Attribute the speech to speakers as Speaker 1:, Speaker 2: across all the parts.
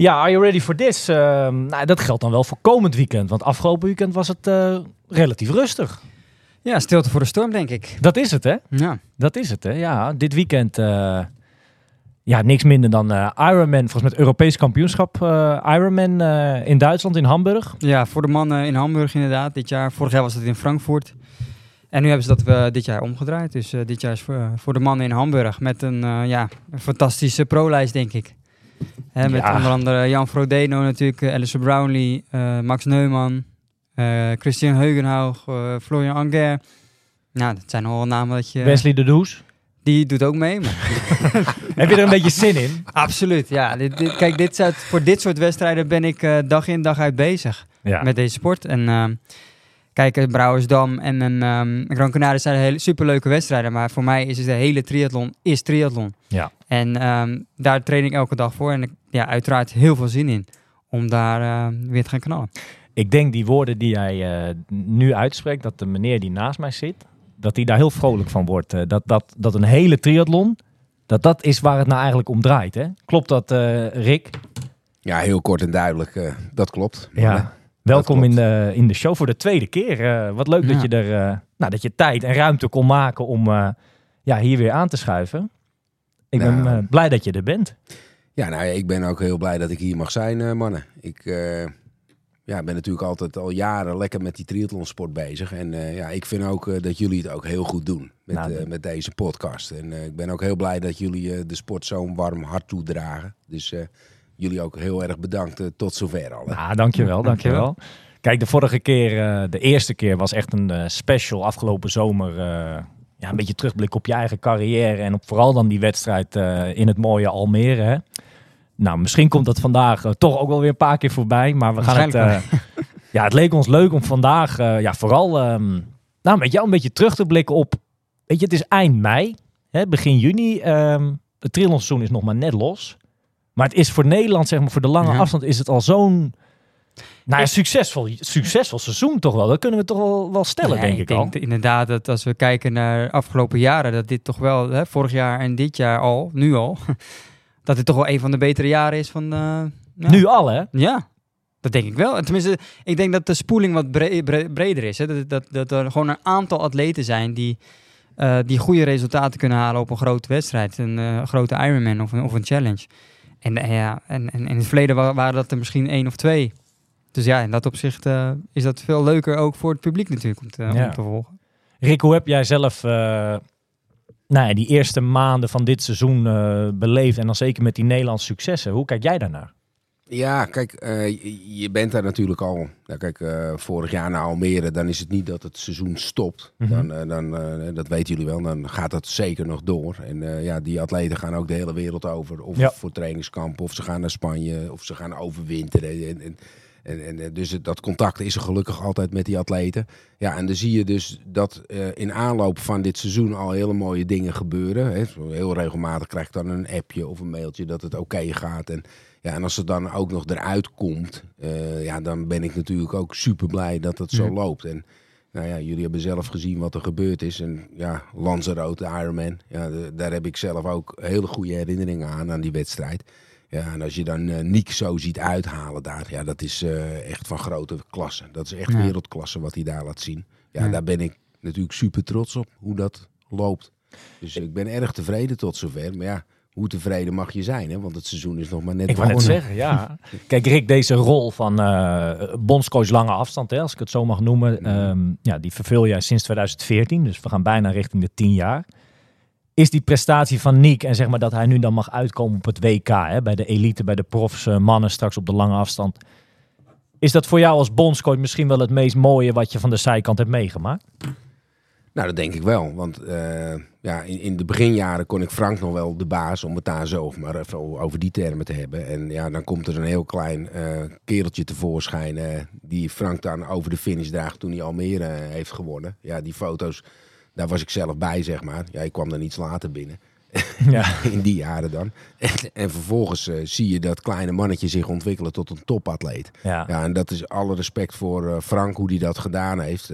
Speaker 1: Ja, are you ready for this? Ehm, nou, dat geldt dan wel voor komend weekend. Want afgelopen weekend was het eh, relatief rustig.
Speaker 2: Ja, stilte voor de storm, denk ik.
Speaker 1: Dat is het, hè?
Speaker 2: Ja.
Speaker 1: Dat is het, hè? Ja, dit weekend... eh, ja, niks minder dan eh, Ironman. Volgens mij het Europees kampioenschap Ironman in Duitsland, in Hamburg.
Speaker 2: ja, voor de mannen in Hamburg inderdaad. Dit jaar, vorig jaar was het in Frankfurt. En nu hebben ze dat we dit jaar omgedraaid. Dus dit jaar is voor, voor de mannen in Hamburg. Met een, ja, een fantastische pro-lijst, denk ik. Hè, met
Speaker 1: Ja.
Speaker 2: onder andere Jan Frodeno natuurlijk, uh, Alistair Brownlee, eh, Max Neumann, eh, Christian Heugenhaug, eh, Florian Anger. Nou, dat zijn al namen dat je...
Speaker 1: Wesley de Does.
Speaker 2: Die doet ook mee. Maar
Speaker 1: Heb je er een beetje zin in?
Speaker 2: Absoluut, ja. Dit, dit- kijk, dit soort, voor dit soort wedstrijden ben ik eh, dag in dag uit bezig
Speaker 1: Ja.
Speaker 2: met deze sport. En ehm, kijk, eh, Brouwersdam en een ehm Gran Canaria zijn hele superleuke wedstrijden. Maar voor mij is het de hele triathlon is triathlon.
Speaker 1: Ja.
Speaker 2: En ehm, daar train ik elke dag voor. En ik ja, uiteraard heel veel zin in om daar ehm, weer te gaan knallen.
Speaker 1: Ik denk die woorden die jij eh, nu uitspreekt, dat de meneer die naast mij zit, dat hij daar heel vrolijk van wordt. Eh, dat, dat, dat een hele triathlon, dat dat is waar het nou eigenlijk om draait. Hè? Klopt dat, eh, Rick?
Speaker 3: Ja, heel kort en duidelijk. eh, dat klopt.
Speaker 1: Ja. Welkom in de, in de show voor de tweede keer. Eh, wat leuk dat, je er, eh, nou, dat je tijd en ruimte kon maken om eh, ja, hier weer aan te schuiven. Ik ben
Speaker 3: Nou.
Speaker 1: blij dat je er bent.
Speaker 3: ja, nou ja, ik ben ook heel blij dat ik hier mag zijn, mannen. Ik ja, ben natuurlijk altijd al jaren lekker met die triathlonsport bezig. En ja, ik vind ook dat jullie het ook heel goed doen met,
Speaker 1: Nou,
Speaker 3: met deze podcast. En ik ben ook heel blij dat jullie de sport zo'n warm hart toedragen. Dus jullie ook heel erg bedankt. eh, tot zover al. hè.
Speaker 1: Ah, dankjewel, dankjewel. Kijk, de vorige keer, eh, de eerste keer was echt een eh, special afgelopen zomer. eh, ja, een beetje terugblik op je eigen carrière en op vooral dan die wedstrijd eh, in het mooie Almere. Hè? Nou, misschien komt dat vandaag toch ook wel weer een paar keer voorbij. Maar we gaan het. Eh, ja, het leek ons leuk om vandaag eh, ja, vooral ehm, nou, met jou een beetje terug te blikken op. Weet je, het is eind mei, hè, begin juni. ehm het triathlonseizoen is nog maar net los. Maar het is voor Nederland, zeg maar, voor de lange
Speaker 2: Ja.
Speaker 1: afstand, is het al zo'n nou ja,
Speaker 2: Ik-
Speaker 1: succesvol, succesvol seizoen toch wel. Dat kunnen we toch wel, wel stellen,
Speaker 2: Ja,
Speaker 1: denk ik, al.
Speaker 2: inderdaad dat als we kijken naar afgelopen jaren, dat dit toch wel, hè, vorig jaar en dit jaar al, nu al, dat dit toch wel een van de betere jaren is van... eh, ja.
Speaker 1: Nu al, hè?
Speaker 2: Ja, dat denk ik wel. En Tenminste, ik denk dat de spoeling wat bre- bre- breder is. Hè? Dat, dat, dat er gewoon een aantal atleten zijn die, eh, die goede resultaten kunnen halen op een grote wedstrijd. Een eh, grote Ironman of een, of een challenge. En, ja, en, en in het verleden wa- waren dat er misschien één of twee. Dus ja, in dat opzicht eh, is dat veel leuker ook voor het publiek natuurlijk om te,
Speaker 1: Ja.
Speaker 2: om te volgen.
Speaker 1: Rick, hoe heb jij zelf eh, nou ja, die eerste maanden van dit seizoen eh, beleefd? En dan zeker met die Nederlandse successen. Hoe kijk jij daarnaar?
Speaker 3: Ja, kijk, eh, je- bent daar natuurlijk al. Nou, kijk, eh, vorig jaar naar Almere, dan is het niet dat het seizoen stopt.
Speaker 1: Mhm.
Speaker 3: Dan, eh, dan dat weten jullie wel, dan gaat dat zeker nog door. En ja, die atleten gaan ook de hele wereld over. Of
Speaker 1: Ja.
Speaker 3: voor trainingskampen, of ze gaan naar Spanje, of ze gaan overwinteren. En, en, en, en, dus het- dat contact is er gelukkig altijd met die atleten. Ja, en dan zie je dus dat in aanloop van dit seizoen al hele mooie dingen gebeuren. Hè. Heel regelmatig krijg ik dan een appje of een mailtje dat het oké gaat. En, ja, en als het dan ook nog eruit komt, eh, ja, dan ben ik natuurlijk ook super blij dat het zo
Speaker 2: Ja.
Speaker 3: loopt. En nou ja, jullie hebben zelf gezien wat er gebeurd is. En ja, Lanzarote, Ironman, ja, de- daar heb ik zelf ook hele goede herinneringen aan, aan die wedstrijd. Ja, en als je dan Niek zo ziet uithalen daar, ja, dat is eh, echt van grote klasse. Dat is echt
Speaker 2: Ja.
Speaker 3: wereldklasse wat hij daar laat zien. Ja,
Speaker 2: Ja.
Speaker 3: daar ben ik natuurlijk super trots op, hoe dat loopt. Dus ik ben erg tevreden tot zover. Maar ja, hoe tevreden mag je zijn, hè? Want het seizoen is nog maar net
Speaker 1: Ik wou net zeggen, ja. Kijk, Rick, deze rol van eh bondscoach lange afstand, hè, als ik het zo mag noemen, ehm, ja, die vervul jij sinds 2014. Dus we gaan bijna richting de 10 jaar. Is die prestatie van Niek en zeg maar dat hij nu dan mag uitkomen op het WK, hè, bij de elite, bij de profs, eh, mannen straks op de lange afstand. Is dat voor jou als bondscoach misschien wel het meest mooie wat je van de zijkant hebt meegemaakt?
Speaker 3: Nou, dat denk ik wel. Want eh, ja, in, in de beginjaren kon ik Frank nog wel de baas, om het daar zo maar even over die termen te hebben. En ja, dan komt er een heel klein eh, kereltje tevoorschijn eh, die Frank dan over de finish draagt toen hij Almere heeft gewonnen. Ja, die foto's, daar was ik zelf bij, zeg maar. Ja, ik kwam dan iets later binnen.
Speaker 1: Ja.
Speaker 3: in die jaren dan. En, en vervolgens zie je dat kleine mannetje zich ontwikkelen tot een topatleet.
Speaker 1: Ja.
Speaker 3: Ja, en dat is alle respect voor Frank, hoe hij dat gedaan heeft.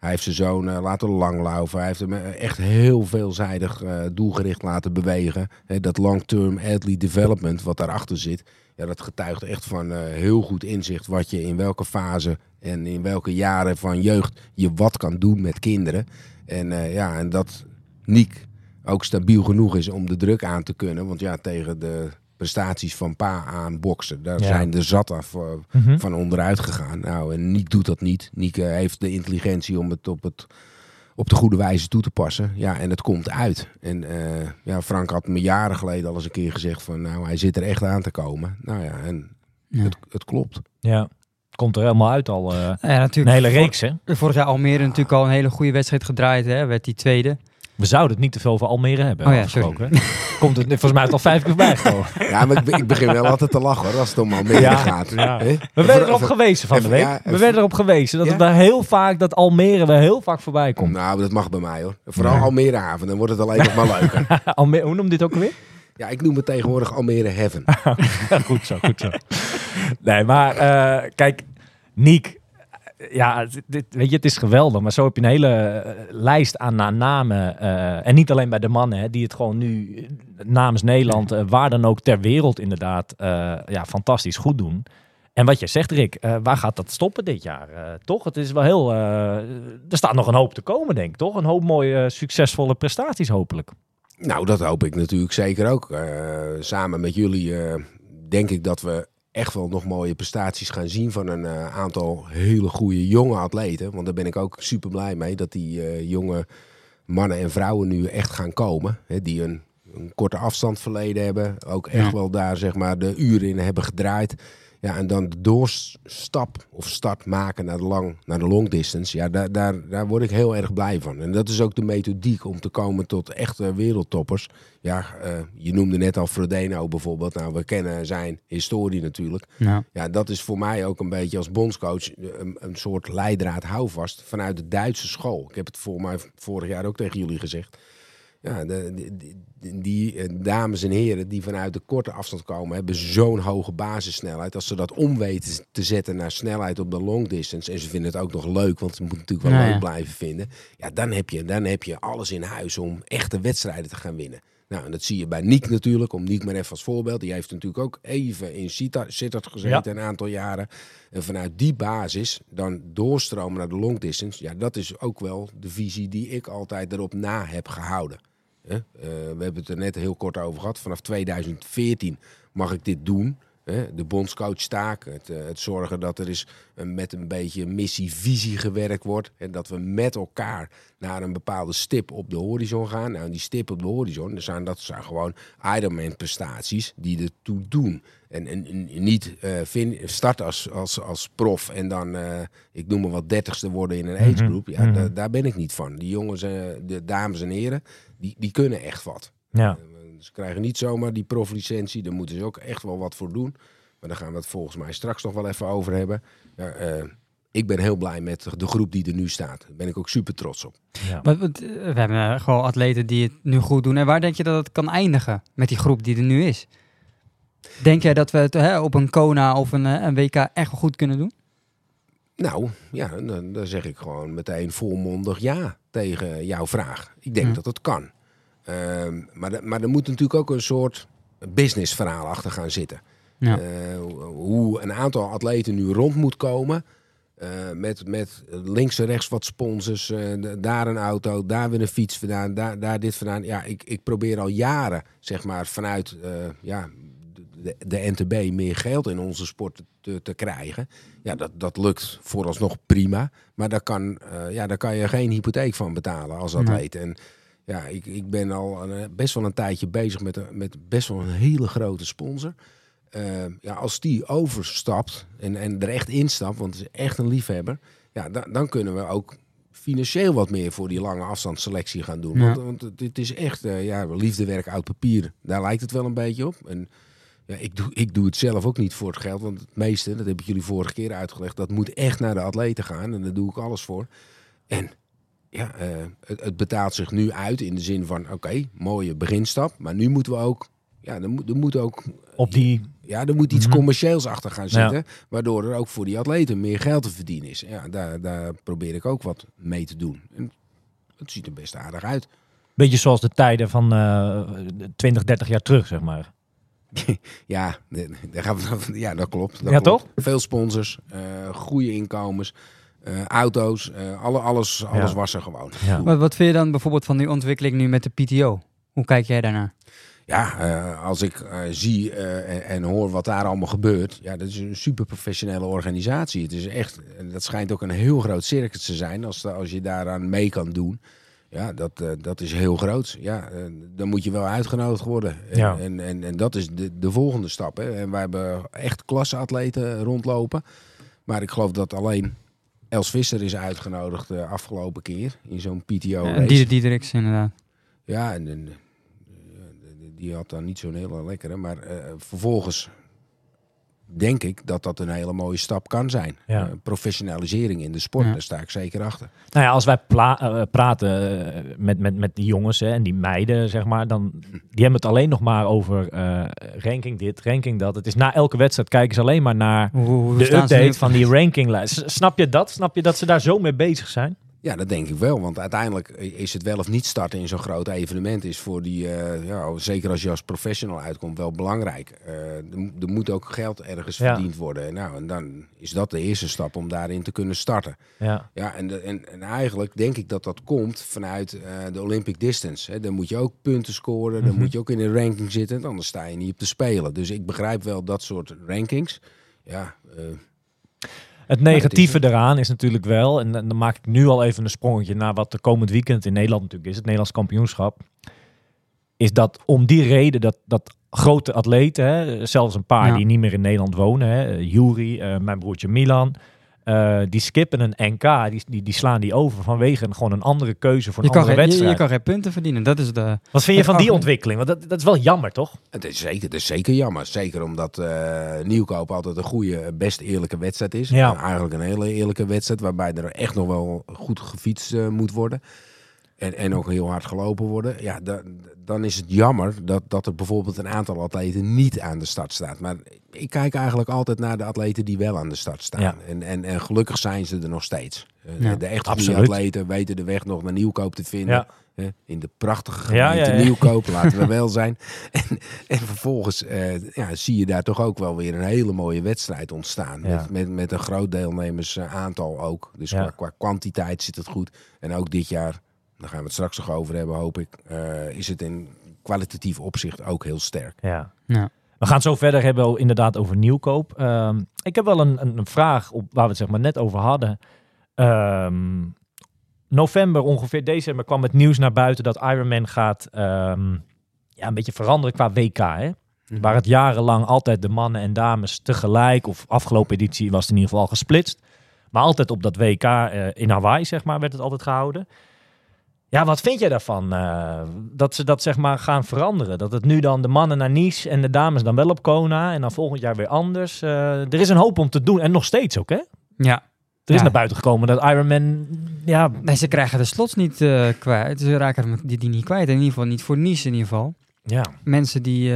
Speaker 3: Hij heeft zijn zoon eh, laten langlaufen. Hij heeft hem eh, echt heel veelzijdig eh, doelgericht laten bewegen. Dat long-term athlete development wat daarachter zit. Ja, dat getuigt echt van heel goed inzicht wat je in welke fase en in welke jaren van jeugd je wat kan doen met kinderen. En ja, en dat Niek ook stabiel genoeg is om de druk aan te kunnen. Want ja, tegen de prestaties van pa aan boksen, daar
Speaker 1: Ja.
Speaker 3: zijn de zat af
Speaker 1: Mhm.
Speaker 3: van onderuit gegaan. Nou, en Niek doet dat niet. Niek eh, heeft de intelligentie om het op, het op de goede wijze toe te passen. Ja, en het komt uit. En eh, ja, Frank had me jaren geleden al eens een keer gezegd van... nou, hij zit er echt aan te komen. Nou ja, en
Speaker 2: Ja.
Speaker 3: Het, het klopt.
Speaker 1: ja. Komt er helemaal uit al. eh,
Speaker 2: Ja,
Speaker 1: een
Speaker 2: natuurlijk.
Speaker 1: hele
Speaker 2: Vor-
Speaker 1: reeks, hè?
Speaker 2: Vorig jaar Almere natuurlijk al een hele goede wedstrijd gedraaid. Hè? Werd die tweede.
Speaker 1: We zouden het niet te veel over Almere hebben.
Speaker 2: Oh ja,
Speaker 1: hè? Komt het volgens mij is het al vijf keer voorbij gekomen.
Speaker 3: Ja, maar ik, be- ik begin wel altijd te lachen hoor, als het om Almere
Speaker 1: Ja,
Speaker 3: gaat.
Speaker 1: ja. We werden erop gewezen van de week.
Speaker 3: ja,
Speaker 1: We werden erop gewezen dat
Speaker 3: Ja?
Speaker 1: het daar heel vaak, dat Almere wel heel vaak voorbij komt.
Speaker 3: Nou, dat mag bij mij hoor. Vooral
Speaker 1: Ja.
Speaker 3: Almere Haven, dan wordt het alleen nog maar leuker.
Speaker 1: Almere, hoe noem je dit ook alweer?
Speaker 3: Ja, ik noem het tegenwoordig Almere Heaven.
Speaker 1: goed zo, goed zo. Nee, maar eh, kijk, Niek. Ja, het- dit, weet je, het is geweldig. Maar zo heb je een hele eh, lijst aan na- namen. eh, en niet alleen bij de mannen, hè, die het gewoon nu eh, namens Nederland, waar dan ook ter wereld inderdaad, eh, ja, fantastisch goed doen. En wat je zegt, Rick, eh, waar gaat dat stoppen dit jaar? Toch? Het is wel heel. eh, er staat nog een hoop te komen, denk ik, toch? Een hoop mooie, succesvolle prestaties, hopelijk.
Speaker 3: Nou, dat hoop ik natuurlijk zeker ook. Eh, samen met jullie eh, denk ik dat we echt wel nog mooie prestaties gaan zien van een eh, aantal hele goede jonge atleten. Want daar ben ik ook super blij mee dat die eh, jonge mannen en vrouwen nu echt gaan komen. Hè, die een, een korte afstand verleden hebben. Ook echt
Speaker 2: Ja.
Speaker 3: wel daar zeg maar de uren in hebben gedraaid. Ja, en dan de doorstap of start maken naar de, lang, naar de long distance. Ja, daar, daar, daar word ik heel erg blij van. En dat is ook de methodiek om te komen tot echte wereldtoppers. Ja, eh, je noemde net al Frodeno bijvoorbeeld. Nou, we kennen zijn historie natuurlijk. Ja, dat is voor mij ook een beetje als bondscoach een, een soort leidraad houvast vanuit de Duitse school. Ik heb het voor mij vorig jaar ook tegen jullie gezegd. Ja, de, die, die, eh, dames en heren die vanuit de korte afstand komen, hebben zo'n hoge basissnelheid. Als ze dat om weten te zetten naar snelheid op de long distance. En ze vinden het ook nog leuk, want ze moeten natuurlijk wel
Speaker 2: Nou
Speaker 3: leuk blijven vinden. Ja, dan heb, je, dan heb je alles in huis om echte wedstrijden te gaan winnen. Nou, en dat zie je bij Niek natuurlijk. Om Niek maar even als voorbeeld. Die heeft natuurlijk ook even in Sittard Sittard gezeten een aantal jaren. En vanuit die basis dan doorstromen naar de long distance. Ja, dat is ook wel de visie die ik altijd erop na heb gehouden. Eh, we hebben het er net heel kort over gehad. Vanaf 2014 mag ik dit doen. Hè? De bondscoach taak. Het, eh, het zorgen dat er is een, met een beetje missie-visie gewerkt wordt. En dat we met elkaar naar een bepaalde stip op de horizon gaan. Nou, die stip op de horizon, dat zijn, dat zijn gewoon Ironman prestaties die ertoe doen. En, en, en niet fin- start als, als, als prof en dan, eh, ik noem maar wat, dertigste worden in een age group. Ja,
Speaker 1: mhm.
Speaker 3: da- daar ben ik niet van. Die jongens, eh, de dames en heren, die, die kunnen echt wat.
Speaker 1: Ja.
Speaker 3: Ze krijgen niet zomaar die proflicentie. Daar moeten ze ook echt wel wat voor doen. Maar daar gaan we het volgens mij straks nog wel even over hebben. Ja, eh, ik ben heel blij met de groep die er nu staat. Daar ben ik ook super trots op.
Speaker 1: Ja.
Speaker 2: wat, eh, we hebben eh, gewoon atleten die het nu goed doen. En waar denk je dat het kan eindigen met die groep die er nu is? Denk jij dat we het hè, op een Kona of een, een WK echt wel goed kunnen doen?
Speaker 3: Nou, ja, dan, dan zeg ik gewoon meteen volmondig ja tegen jouw vraag. Ik denk
Speaker 2: Ja.
Speaker 3: dat het kan. Ehm, maar, er- maar er moet natuurlijk ook een soort businessverhaal achter gaan zitten.
Speaker 2: Ja.
Speaker 3: Eh, hoe een aantal atleten nu rond moet komen. eh, met, met links en rechts wat sponsors. eh, daar een auto, daar weer een fiets vandaan, daar, daar dit vandaan. Ja, ik, ik probeer al jaren, zeg maar, vanuit ja, de, de NTB meer geld in onze sport te, te krijgen. Ja, dat, dat lukt vooralsnog prima. Maar daar kan, ja, daar kan je geen hypotheek van betalen als atleet. En ja, ik, ik ben al een- best wel een tijdje bezig met, een- met best wel een hele grote sponsor. Eh, ja, als die overstapt en, en er echt instapt, want het is echt een liefhebber, ja, dan, dan kunnen we ook financieel wat meer voor die lange afstandsselectie gaan doen.
Speaker 2: Ja.
Speaker 3: Want, want het- is echt eh, ja, liefdewerk oud papier. Daar lijkt het wel een beetje op. En ja, ik, doe, ik doe het zelf ook niet voor het geld. Want het meeste, dat heb ik jullie vorige keer uitgelegd, dat moet echt naar de atleten gaan. En daar doe ik alles voor. En ja, eh, het, het betaalt zich nu uit in de zin van, oké, mooie beginstap. Maar nu moeten we ook, ja, er moet, er moet ook
Speaker 1: Op die,
Speaker 3: ja, er moet iets
Speaker 1: Mhm.
Speaker 3: commercieels achter gaan
Speaker 1: Ja.
Speaker 3: zitten. Waardoor er ook voor die atleten meer geld te verdienen is. Ja, daar, daar probeer ik ook wat mee te doen. En het ziet er best aardig uit.
Speaker 1: beetje zoals de tijden van eh 20, 30 jaar terug, zeg maar.
Speaker 3: Ja, daar gaan we, ja dat klopt. Dat
Speaker 1: Ja,
Speaker 3: klopt.
Speaker 1: toch?
Speaker 3: Veel sponsors, eh goede inkomens, eh, auto's, eh, alle, alles, alles
Speaker 1: Ja.
Speaker 3: was er gewoon.
Speaker 1: Ja.
Speaker 2: Wat, wat vind je dan bijvoorbeeld van die ontwikkeling nu met de PTO? Hoe kijk jij daarnaar?
Speaker 3: Ja, eh, als ik zie eh, en, en hoor wat daar allemaal gebeurt. Ja, dat is een super professionele organisatie. Het is echt, dat schijnt ook een heel groot circus te zijn. Als, als je daaraan mee kan doen. Ja, dat, eh, dat is heel groot. Ja, dan moet je wel uitgenodigd worden. En,
Speaker 1: Ja.
Speaker 3: en, en, en dat is de, de volgende stap. Hè. En wij hebben echt klasseatleten rondlopen. Maar ik geloof dat alleen Els Visser is uitgenodigd de afgelopen keer. In zo'n PTO
Speaker 2: Uh,
Speaker 3: race.
Speaker 2: Dieder Diedericks inderdaad.
Speaker 3: Ja, en, en, eh, die had dan niet zo'n hele lekkere. Maar eh, vervolgens denk ik dat dat een hele mooie stap kan zijn.
Speaker 1: Ja.
Speaker 3: Eh, professionalisering in de sport,
Speaker 2: Ja.
Speaker 3: daar sta ik zeker achter.
Speaker 1: Nou ja, als wij pla- eh, praten eh, met, met, met die jongens hè, en die meiden, zeg maar, dan die hebben het alleen nog maar over eh, ranking dit, ranking dat. Het is na elke wedstrijd kijken ze alleen maar naar
Speaker 2: Hoe, hoe
Speaker 1: de update van die rankinglijst. Snap je dat? Snap je dat ze daar zo mee bezig zijn?
Speaker 3: Ja, dat denk ik wel. Want uiteindelijk is het wel of niet starten in zo'n groot evenement... is voor die, eh, ja, zeker als je als professional uitkomt, wel belangrijk. Eh, er, mo- er moet ook geld ergens
Speaker 1: Ja.
Speaker 3: verdiend worden. Nou, en dan is dat de eerste stap om daarin te kunnen starten.
Speaker 1: Ja,
Speaker 3: Ja, en, de, en, en eigenlijk denk ik dat dat komt vanuit eh, de Olympic Distance. Hè. Dan moet je ook punten scoren, dan
Speaker 1: Mhm.
Speaker 3: moet je ook in een ranking zitten, anders sta je niet op te spelen. Dus ik begrijp wel dat soort rankings. Ja,
Speaker 1: Het negatieve eraan is natuurlijk wel, en dan dan maak ik nu al even een sprongetje naar wat de komend weekend in Nederland natuurlijk is, het Nederlands kampioenschap, is dat om die reden dat, dat grote atleten, hè, zelfs een paar
Speaker 2: Ja.
Speaker 1: die niet meer in Nederland wonen, hè, Jury, eh, mijn broertje Milan, eh, die skippen een NK, die, die, die slaan die over vanwege een, gewoon een andere keuze voor
Speaker 2: Je
Speaker 1: een
Speaker 2: kan,
Speaker 1: andere
Speaker 2: geen, je, je
Speaker 1: wedstrijd.
Speaker 2: kan geen punten verdienen. Dat is de...
Speaker 1: Wat vind je van die ontwikkeling? Want dat, dat is wel jammer, toch?
Speaker 3: het, is zeker, het is zeker jammer. Zeker omdat eh, Nieuwkoop altijd een goede, best eerlijke wedstrijd is.
Speaker 1: Ja.
Speaker 3: En eigenlijk een hele eerlijke wedstrijd, waarbij er echt nog wel goed gefietst eh, moet worden. En, en ook heel hard gelopen worden. Ja, da- dan is het jammer dat, dat er bijvoorbeeld een aantal atleten niet aan de start staat. Maar ik kijk eigenlijk altijd naar de atleten die wel aan de start staan.
Speaker 1: Ja.
Speaker 3: En, en, en gelukkig zijn ze er nog steeds. Eh,
Speaker 2: Ja,
Speaker 3: de, de echt goede
Speaker 1: absoluut.
Speaker 3: atleten weten de weg nog naar Nieuwkoop te vinden.
Speaker 1: Ja.
Speaker 3: In de prachtige gemeente. Nieuwkoop, laten we wel zijn. En, en vervolgens eh, ja, zie je daar toch ook wel weer een hele mooie wedstrijd ontstaan. Met, met, met een groot deelnemersaantal ook. Dus qua, qua kwantiteit zit het goed. En ook dit jaar, daar gaan we het straks nog over hebben, hoop ik, eh, is het in kwalitatief opzicht ook heel sterk.
Speaker 1: Ja.
Speaker 2: Ja.
Speaker 1: We gaan het zo verder hebben inderdaad over nieuwkoop. Ehm, ik heb wel een, een, een vraag op, waar we het zeg maar net over hadden. Ehm, november, ongeveer december, kwam het nieuws naar buiten dat Ironman gaat ehm, ja, een beetje veranderen qua WK. Hè? Waar het jarenlang altijd de mannen en dames tegelijk, of afgelopen editie was het in ieder geval al gesplitst. Maar altijd op dat WK eh, in Hawaii, zeg maar, werd het altijd gehouden. Ja, wat vind jij daarvan? eh, dat ze dat zeg maar gaan veranderen. Dat het nu dan de mannen naar Nice en de dames dan wel op Kona. En dan volgend jaar weer anders. Eh, er is een hoop om te doen. En nog steeds ook, hè?
Speaker 2: Ja.
Speaker 1: Er is
Speaker 2: Ja.
Speaker 1: naar buiten gekomen dat Ironman... Ja,
Speaker 2: Nee, ze krijgen de slots niet eh, kwijt. Ze raken die, die niet kwijt. In ieder geval niet voor Nice in ieder geval.
Speaker 1: ja.
Speaker 2: Mensen die,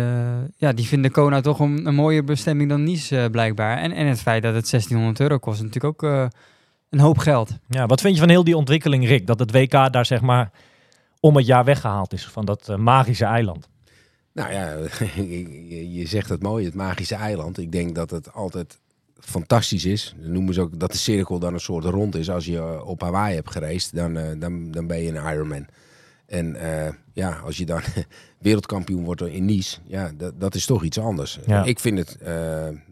Speaker 2: ja, die vinden Kona toch een, een mooier bestemming dan Nice blijkbaar. En, en het feit dat het 1600 euro kost natuurlijk ook een hoop geld.
Speaker 1: ja, wat vind je van heel die ontwikkeling, Rick? Dat het WK daar zeg maar om het jaar weggehaald is van dat eh, magische eiland.
Speaker 3: Nou ja, je, zegt het mooi, het magische eiland. Ik denk dat het altijd fantastisch is. Dan noemen ze ook dat de cirkel dan een soort rond is. Als je eh, op Hawaii hebt gereisd, dan, eh, dan, dan ben je een Ironman. En eh, ja, als je dan wereldkampioen wordt in Nice, ja, dat, dat is toch iets anders.
Speaker 1: Ja.
Speaker 3: Ik vind het, eh,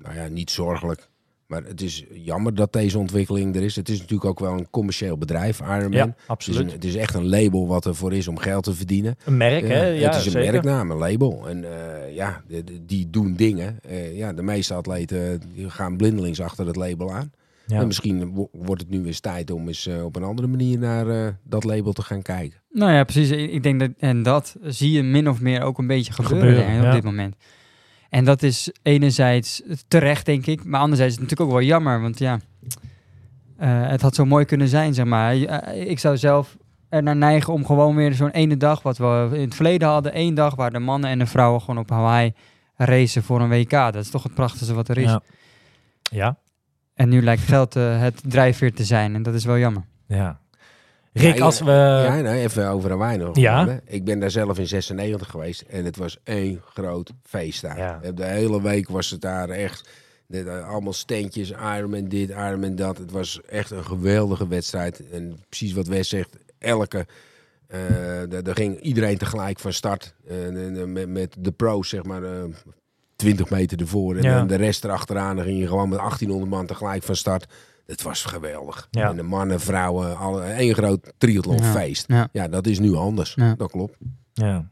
Speaker 3: nou ja, niet zorgelijk. Maar het is jammer dat deze ontwikkeling er is. Het is natuurlijk ook wel een commercieel bedrijf, Ironman.
Speaker 1: Ja,
Speaker 3: Het is,
Speaker 1: absoluut.
Speaker 3: een, het is echt een label wat ervoor is om geld te verdienen.
Speaker 1: Een merk, hè? Ja,
Speaker 3: het is een
Speaker 1: zeker.
Speaker 3: merknaam, een label. En eh, ja, de- de- die doen dingen. Eh, ja, de meeste atleten die gaan blindelings achter het label aan.
Speaker 1: Ja.
Speaker 3: En misschien wo- wordt het nu weer eens tijd om eens eh, op een andere manier naar eh, dat label te gaan kijken.
Speaker 2: Nou ja, precies. Ik denk dat, en dat zie je min of meer ook een beetje gebeuren, op
Speaker 1: ja.
Speaker 2: dit moment. En dat is enerzijds terecht, denk ik, maar anderzijds is het natuurlijk ook wel jammer, want ja, eh, het had zo mooi kunnen zijn, zeg maar. Eh, Ik zou zelf er naar neigen om gewoon weer zo'n ene dag, wat we in het verleden hadden, één dag waar de mannen en de vrouwen gewoon op Hawaii racen voor een WK. Dat is toch het prachtigste wat er is.
Speaker 1: Ja. ja.
Speaker 2: En nu lijkt geld eh, het drijfveer te zijn en dat is wel jammer.
Speaker 1: ja. Rick,
Speaker 3: Ja,
Speaker 1: als we...
Speaker 3: ja, nou, even over Hawaii nog.
Speaker 1: Ja.
Speaker 3: Ik ben daar zelf in 96 geweest en het was één groot feest daar.
Speaker 1: Ja.
Speaker 3: De hele week was het daar echt... de- allemaal steentjes, Ironman dit, Ironman dat. Het was echt een geweldige wedstrijd. En precies wat Wes zegt, elke... eh daar daar ging iedereen tegelijk van start. Eh, met, met de pro's, zeg maar, eh 20 meter ervoor. En
Speaker 1: Ja.
Speaker 3: dan de rest erachteraan. Dan ging je gewoon met 1800 man tegelijk van start. Het was geweldig.
Speaker 1: Ja.
Speaker 3: En de mannen, vrouwen, alle, één groot triathlonfeest.
Speaker 2: Ja.
Speaker 3: Ja, dat is nu anders.
Speaker 2: Ja.
Speaker 3: Dat klopt.
Speaker 1: Ja.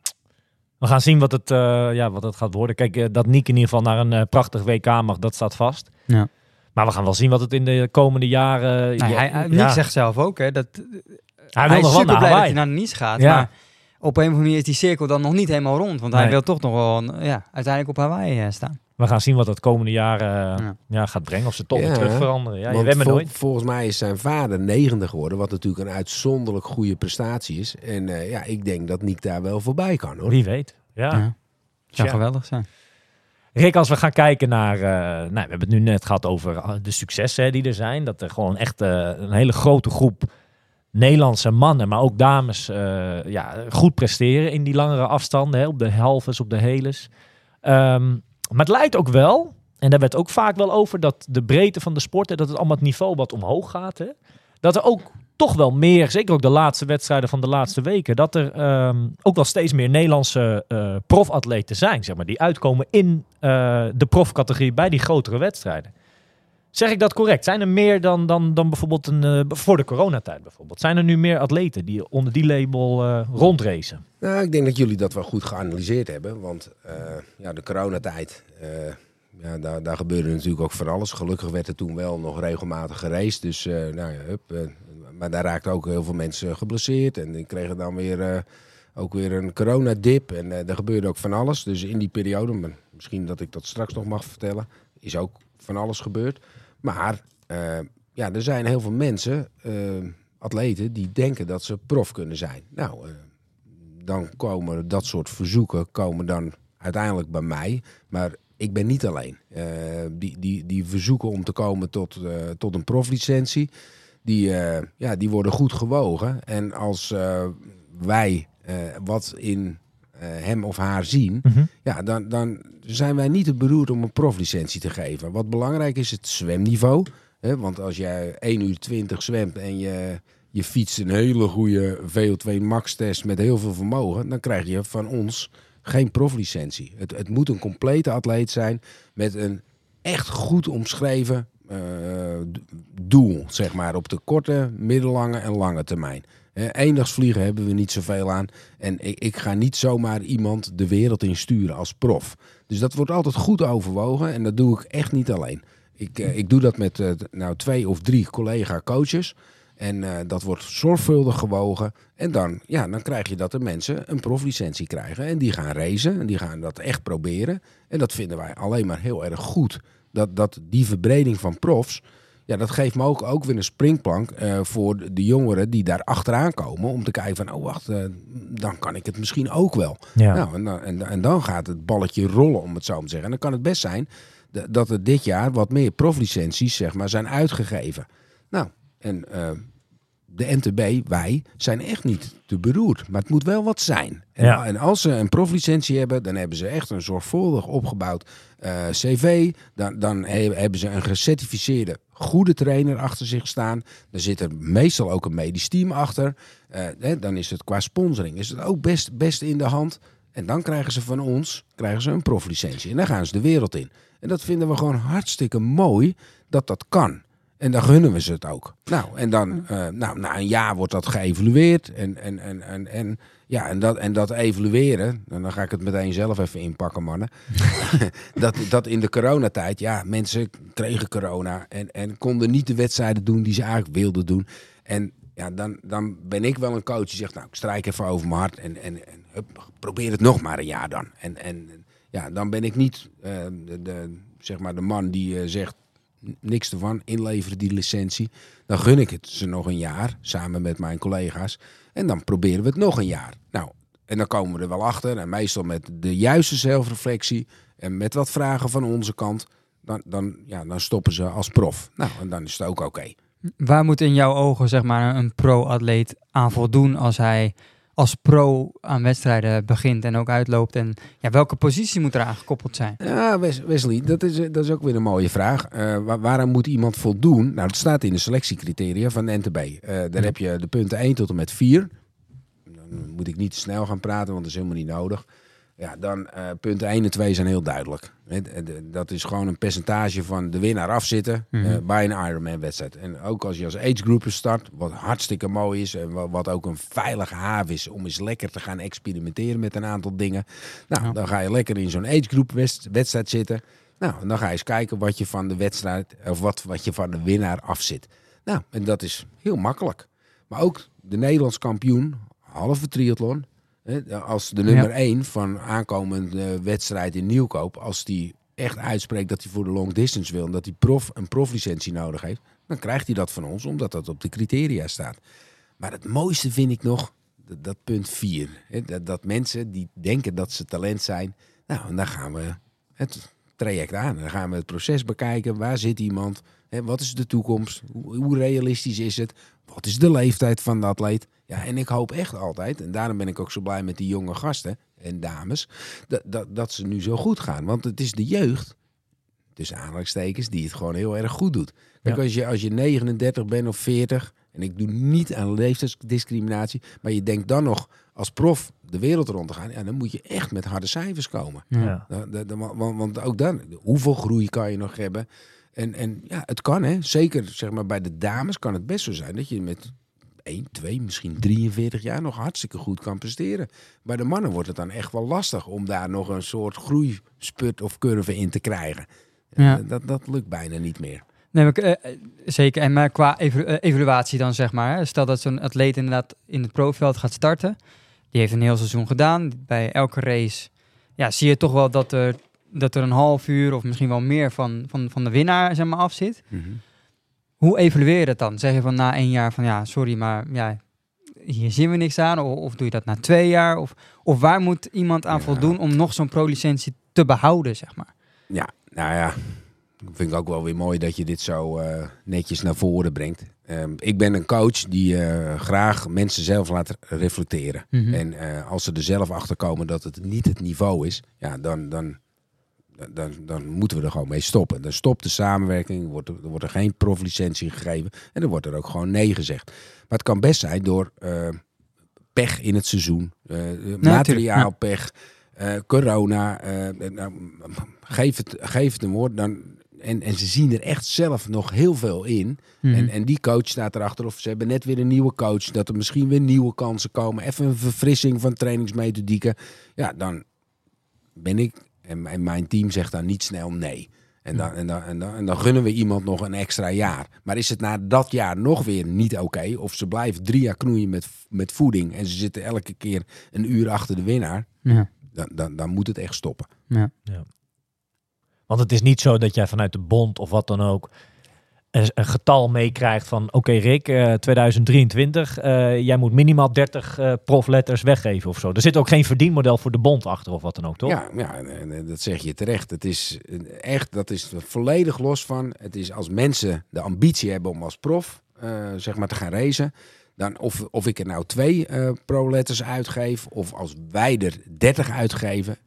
Speaker 1: We gaan zien wat het, eh, ja, wat het gaat worden. Kijk, eh, dat Nick in ieder geval naar een eh, prachtig WK mag, dat staat vast.
Speaker 2: Ja.
Speaker 1: Maar we gaan wel zien wat het in de komende jaren...
Speaker 2: Nou, hij, hij-
Speaker 1: ja.
Speaker 2: Nick zegt zelf ook, hè, dat
Speaker 1: hij wil
Speaker 2: is
Speaker 1: nog
Speaker 2: super
Speaker 1: naar
Speaker 2: blij dat
Speaker 1: Hawaii.
Speaker 2: hij naar Nice gaat.
Speaker 1: Ja.
Speaker 2: Maar op een of andere manier is die cirkel dan nog niet helemaal rond. Want hij
Speaker 1: Nee.
Speaker 2: wil toch nog wel ja, uiteindelijk op Hawaii staan.
Speaker 1: We gaan zien wat het komende jaar eh,
Speaker 2: Ja.
Speaker 1: ja, gaat brengen. Of ze toch
Speaker 3: Ja.
Speaker 1: weer terug veranderen. Ja, je
Speaker 3: Want
Speaker 1: weet maar
Speaker 3: vol-
Speaker 1: nooit.
Speaker 3: volgens mij is zijn vader negende geworden. Wat natuurlijk een uitzonderlijk goede prestatie is. En eh, ja, ik denk dat Nick daar wel voorbij kan hoor.
Speaker 1: Wie weet. Ja.
Speaker 2: Ja. Zou geweldig zijn.
Speaker 1: Rick, als we gaan kijken naar... eh, nou, we hebben het nu net gehad over eh, de successen hè, die er zijn. Dat er gewoon echt een hele grote groep Nederlandse mannen, maar ook dames, eh, ja, goed presteren in die langere afstanden. Hè, op de halves, op de heles. Ehm, maar het lijkt ook wel, en daar werd ook vaak wel over, dat de breedte van de sporten, dat het allemaal het niveau wat omhoog gaat. Hè, dat er ook toch wel meer, zeker ook de laatste wedstrijden van de laatste weken, dat er ehm, ook wel steeds meer Nederlandse eh profatleten zijn, zeg maar, die uitkomen in eh, de profcategorie bij die grotere wedstrijden. Zeg ik dat correct? Zijn er meer dan, dan, dan bijvoorbeeld een, eh, voor de coronatijd bijvoorbeeld? Zijn er nu meer atleten die onder die label eh rondracen?
Speaker 3: Nou, ik denk dat jullie dat wel goed geanalyseerd hebben. Want eh, ja, de coronatijd, ja, daar, daar gebeurde natuurlijk ook van alles. Gelukkig werd er toen wel nog regelmatig geraced. Dus, nou ja, hup, maar daar raakten ook heel veel mensen geblesseerd. En die kregen dan weer, ook weer een coronadip. En er gebeurde ook van alles. Dus in die periode, misschien dat ik dat straks nog mag vertellen, is ook van alles gebeurd. Maar eh, ja, er zijn heel veel mensen, eh, atleten, die denken dat ze prof kunnen zijn. Nou, eh, dan komen dat soort verzoeken komen dan uiteindelijk bij mij. Maar ik ben niet alleen. Die, die, die verzoeken om te komen tot, tot een proflicentie, die, ja, die worden goed gewogen. En als wij wat in hem of haar zien, ja, dan, dan zijn wij niet te beroerd om een proflicentie te geven. Wat belangrijk is, het zwemniveau. Hè? Want als jij 1 uur 20 zwemt en je, je fietst een hele goede VO2 max test met heel veel vermogen, dan krijg je van ons geen proflicentie. Het, het moet een complete atleet zijn met een echt goed omschreven eh, doel, zeg maar, op de korte, middellange en lange termijn. Eh, eendagsvliegen hebben we niet zoveel aan. En ik, ik ga niet zomaar iemand de wereld in sturen als prof. Dus dat wordt altijd goed overwogen en dat doe ik echt niet alleen. Ik, eh, ik doe dat met eh, nou, twee of drie collega-coaches. En dat wordt zorgvuldig gewogen. En dan, ja, dan krijg je dat de mensen een proflicentie krijgen. En die gaan racen en die gaan dat echt proberen. En dat vinden wij alleen maar heel erg goed. Dat, dat die verbreding van profs, ja, dat geeft me ook, ook weer een springplank eh, voor de, jongeren die daar achteraan komen. Om te kijken van, oh wacht, eh, dan kan ik het misschien ook wel.
Speaker 1: Ja.
Speaker 3: Nou, en, dan, en, en dan gaat het balletje rollen, om het zo te zeggen. En dan kan het best zijn dat er dit jaar wat meer proflicenties zeg maar, zijn uitgegeven. Nou, en eh, de NTB, wij, zijn echt niet te beroerd. Maar het moet wel wat zijn. En,
Speaker 1: Ja.
Speaker 3: en als ze een proflicentie hebben, dan hebben ze echt een zorgvuldig opgebouwd eh, cv. Dan, dan he- hebben ze een gecertificeerde goede trainer achter zich staan. Er zit er meestal ook een medisch team achter. Eh, hè, dan is het qua sponsoring is het ook best, best in de hand. En dan krijgen ze van ons krijgen ze een proflicentie. En dan gaan ze de wereld in. En dat vinden we gewoon hartstikke mooi dat dat kan. En dan gunnen we ze het ook. Nou, en dan, eh, nou, na een jaar wordt dat geëvalueerd. En, en, en, en, en, ja, en, dat, en dat evalueren, en dan ga ik het meteen zelf even inpakken, mannen. dat, dat in de coronatijd, ja, mensen kregen corona en, en konden niet de wedstrijden doen die ze eigenlijk wilden doen. En ja, dan, dan ben ik wel een coach die zegt, nou, ik strijk even over mijn hart en, en, en hup, probeer het nog maar een jaar dan. En, en ja, dan ben ik niet eh, de, de, zeg maar de man die eh, zegt, "N- niks ervan, inleveren die licentie. Dan gun ik het ze nog een jaar, samen met mijn collega's. En dan proberen we het nog een jaar. Nou, en dan komen we er wel achter. En meestal met de juiste zelfreflectie en met wat vragen van onze kant. Dan, dan, ja, dan stoppen ze als prof. Nou, en dan is het ook oké.
Speaker 2: Waar moet in jouw ogen zeg maar, een pro-atleet aan voldoen als hij als pro aan wedstrijden begint en ook uitloopt? En ja, welke positie moet eraan gekoppeld zijn?
Speaker 3: Ja, Wes- Wesley, dat is, dat is ook weer een mooie vraag. Eh, waar, waaraan moet iemand voldoen? Nou, dat staat in de selectiecriteria van de NTB. Eh, daar heb je de punten 1 tot en met 4. Dan moet ik niet te snel gaan praten, want dat is helemaal niet nodig. Ja, dan eh, punten 1 en 2 zijn heel duidelijk. De- Dat is gewoon een percentage van de winnaar afzitten eh,
Speaker 2: Mhm.
Speaker 3: bij een Ironman-wedstrijd. En ook als je als agegroeper start, wat hartstikke mooi is en wat, ook een veilige haven is om eens lekker te gaan experimenteren met een aantal dingen. Nou,
Speaker 2: Ja.
Speaker 3: dan ga je lekker in zo'n agegroep west- wedstrijd zitten. Nou, en dan ga je eens kijken wat je van de wedstrijd, of wat, wat je van de winnaar afzit. Nou, en dat is heel makkelijk. Maar ook de Nederlands kampioen, halve triathlon, als de nummer
Speaker 2: Ja.
Speaker 3: 1 van aankomende wedstrijd in Nieuwkoop, als die echt uitspreekt dat hij voor de long distance wil en dat hij prof, een proflicentie nodig heeft, dan krijgt hij dat van ons, omdat dat op de criteria staat. Maar het mooiste vind ik nog dat, dat punt 4. Dat, dat mensen die denken dat ze talent zijn, nou, en dan gaan we het traject aan. Dan gaan we het proces bekijken. Waar zit iemand? Hè, wat is de toekomst? Hoe, hoe realistisch is het? Wat is de leeftijd van de atleet? Ja, en ik hoop echt altijd, en daarom ben ik ook zo blij met die jonge gasten en dames, dat, dat, dat ze nu zo goed gaan. Want het is de jeugd, tussen aanhalingstekens, die het gewoon heel erg goed doet. Kijk,
Speaker 1: Ja.
Speaker 3: als, je, als je 39 bent of 40, en ik doe niet aan leeftijdsdiscriminatie, maar je denkt dan nog als prof de wereld rond te gaan, ja, dan moet je echt met harde cijfers komen.
Speaker 1: Ja.
Speaker 3: Want, want ook dan, hoeveel groei kan je nog hebben? En, en ja, het kan hè. Zeker zeg maar, bij de dames kan het best zo zijn dat je met 1, 2, misschien 43 jaar nog hartstikke goed kan presteren. Bij de mannen wordt het dan echt wel lastig om daar nog een soort groeisput of curve in te krijgen.
Speaker 2: Ja.
Speaker 3: Eh, Dat, dat lukt bijna niet meer.
Speaker 2: Nee, maar, eh, eh, zeker. En maar qua evalu- evaluatie dan zeg maar. hè. Stel dat zo'n atleet inderdaad in het profveld gaat starten. Die heeft een heel seizoen gedaan. Bij elke race ja, zie je toch wel dat er, dat er een half uur of misschien wel meer van, van, van de winnaar zeg maar, af zit. Hoe evalueer je dat dan? Zeg je van na één jaar van ja, sorry, maar ja, hier zien we niks aan. Of, of doe je dat na twee jaar? Of, of waar moet iemand aan
Speaker 3: Ja.
Speaker 2: voldoen om nog zo'n pro-licentie te behouden, zeg maar?
Speaker 3: Ja, nou ja, vind ik ook wel weer mooi dat je dit zo eh, netjes naar voren brengt. Ehm, ik ben een coach die eh, graag mensen zelf laat reflecteren.
Speaker 2: Mhm.
Speaker 3: En eh, als ze er zelf achter komen dat het niet het niveau is, ja, dan, dan, dan, dan moeten we er gewoon mee stoppen. Dan stopt de samenwerking, wordt er, wordt er geen proflicentie gegeven en dan wordt er ook gewoon nee gezegd. Maar het kan best zijn door eh, pech in het seizoen, eh materiaalpech, eh, corona. nou, geef, het, geef het een woord. Dan, en, en ze zien er echt zelf nog heel veel in.
Speaker 2: Mhm.
Speaker 3: En, en die coach staat erachter. Of ze hebben net weer een nieuwe coach. Dat er misschien weer nieuwe kansen komen. Even een verfrissing van trainingsmethodieken. Ja, dan ben ik en, en mijn team zegt dan niet snel nee. En dan, en, dan, en, dan, en dan gunnen we iemand nog een extra jaar. Maar is het na dat jaar nog weer niet oké? of ze blijven drie jaar knoeien met, met voeding. En ze zitten elke keer een uur achter de winnaar.
Speaker 2: ja.
Speaker 3: Dan, dan, dan moet het echt stoppen.
Speaker 2: Ja.
Speaker 1: Want het is niet zo dat jij vanuit de bond of wat dan ook een, getal meekrijgt van oké Rick, eh, 2023, eh, jij moet minimaal 30 eh, profletters weggeven of zo. Er zit ook geen verdienmodel voor de bond achter of wat dan ook, toch?
Speaker 3: Ja, ja dat zeg je terecht. Het is eh, echt, dat is volledig los van. Het is als mensen de ambitie hebben om als prof eh, zeg maar te gaan racen. Dan of, of ik er nou twee eh pro-letters uitgeef of als wij er 30 uitgeven,